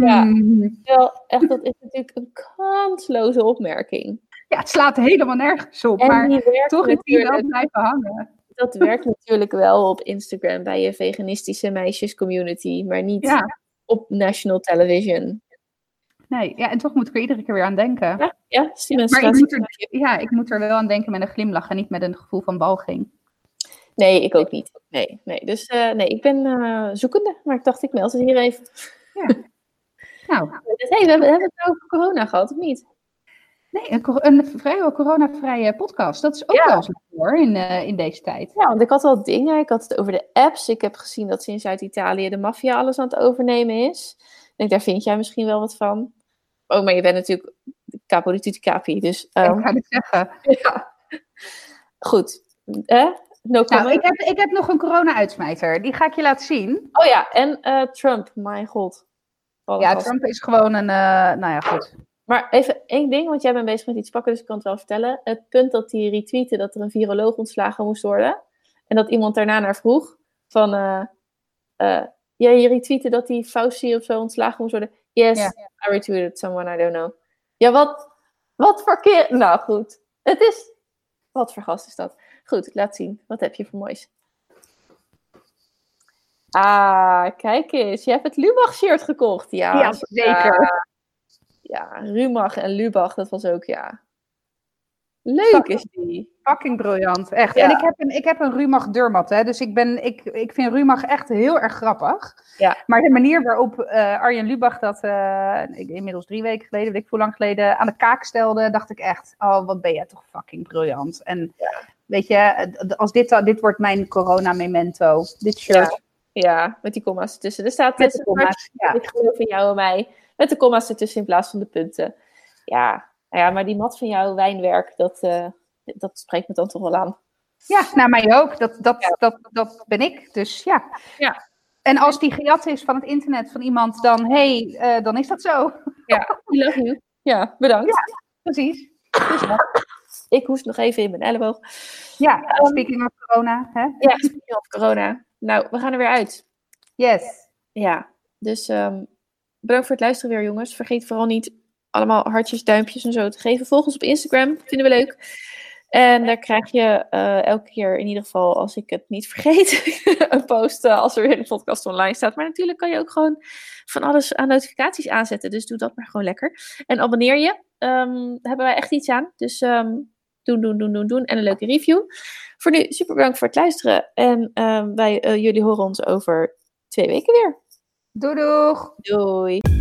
Ja. Mm. Wel, echt, dat is natuurlijk een kansloze opmerking. Ja, het slaat helemaal nergens op, En maar toch is die wel blijven hangen. dat werkt natuurlijk wel op Instagram bij je veganistische meisjes community, maar niet Ja, op national television. Nee, ja, en toch moet ik er iedere keer weer aan denken. Ja, ja Maar ik moet, er, ja, ik moet er wel aan denken met een glimlach en niet met een gevoel van walging. Nee, ik ook niet. Nee, nee. Dus eh, nee, ik ben eh, zoekende, maar ik dacht ik meld het hier even. *laughs* Nou, Dus, hey, we hebben, hebben we het over corona gehad, of niet? nee, een, een vrijwel coronavrije podcast. Dat is ook Ja. wel leuk, hoor in, eh, in deze tijd. Ja, want ik had wel dingen. Ik had het over de apps. Ik heb gezien dat sinds Zuid-Italië de maffia alles aan het overnemen is. Ik denk, daar vind jij misschien wel wat van. Oh, maar je bent natuurlijk capo di tutti capi, dus... ehm, Ik ga het zeggen. *laughs* ja. Goed. Eh? No. Nou, ik heb, ik heb nog een corona-uitsmijter. Die ga ik je laten zien. Oh ja, en eh, Trump, mijn god. Wat Ja. Trump is gewoon een, eh, nou ja, goed. Maar even één ding, want jij bent bezig met iets pakken, dus ik kan het wel vertellen. Het punt dat hij retweette dat er een viroloog ontslagen moest worden. En dat iemand daarna naar vroeg van... eh eh, ja, je retweette dat die Fauci of zo ontslagen moest worden. Yes. I retweeted someone I don't know. Ja, wat, wat voor keer... Nou goed, het is... Wat voor gast is dat? Goed, laat zien. Wat heb je voor moois? Ah, kijk eens. Je hebt het Lubach-shirt gekocht. Ja, Ja, zeker. Ja, Rumach en Lubach, dat was ook, ja. Leuk is die. Fucking briljant, echt. Ja. En ik heb een, ik heb een Rumach Durmat, hè, dus ik, ben, ik, ik vind Rumach echt heel erg grappig. Ja. Maar de manier waarop eh, Arjen Lubach dat eh, ik- inmiddels drie weken geleden, weet ik hoe lang geleden, aan de kaak stelde, dacht ik echt, oh, wat ben jij toch fucking briljant. En weet je, als dit, dit wordt mijn corona-memento, dit shirt Ja, met die comma's ertussen. Er staat met de. Ja. Ik geloof in jou en mij. Met de comma's ertussen in plaats van de punten. Ja, nou ja maar die mat van jouw wijnwerk, dat, eh, dat spreekt me dan toch wel aan. Ja, nou mij ook. Dat, dat, dat, dat ben ik. Dus ja. Ja. En als die gejat is van het internet van iemand, dan hey, eh, dan is dat zo. Ja, we love you. Ja, bedankt. Precies. Ik hoest nog even in mijn elleboog. Ja, speaking of corona. Hè? Ja, speaking of corona. Nou, we gaan er weer uit. Yes. Ja, dus ehm, bedankt voor het luisteren weer, jongens. Vergeet vooral niet allemaal hartjes, duimpjes en zo te geven. Volg ons op Instagram, vinden we leuk. En daar krijg je eh, elke keer, in ieder geval als ik het niet vergeet, *laughs* een post eh, als er weer een podcast online staat. Maar natuurlijk kan je ook gewoon van alles aan notificaties aanzetten. Dus doe dat maar gewoon lekker. En abonneer je. Ehm, daar hebben wij echt iets aan. Dus ehm, doen, doen, doen, doen, doen. En een leuke review. Voor nu, super bedankt voor het luisteren. En ehm, wij, eh, jullie horen ons over twee weken weer. Doei doeg. Doei.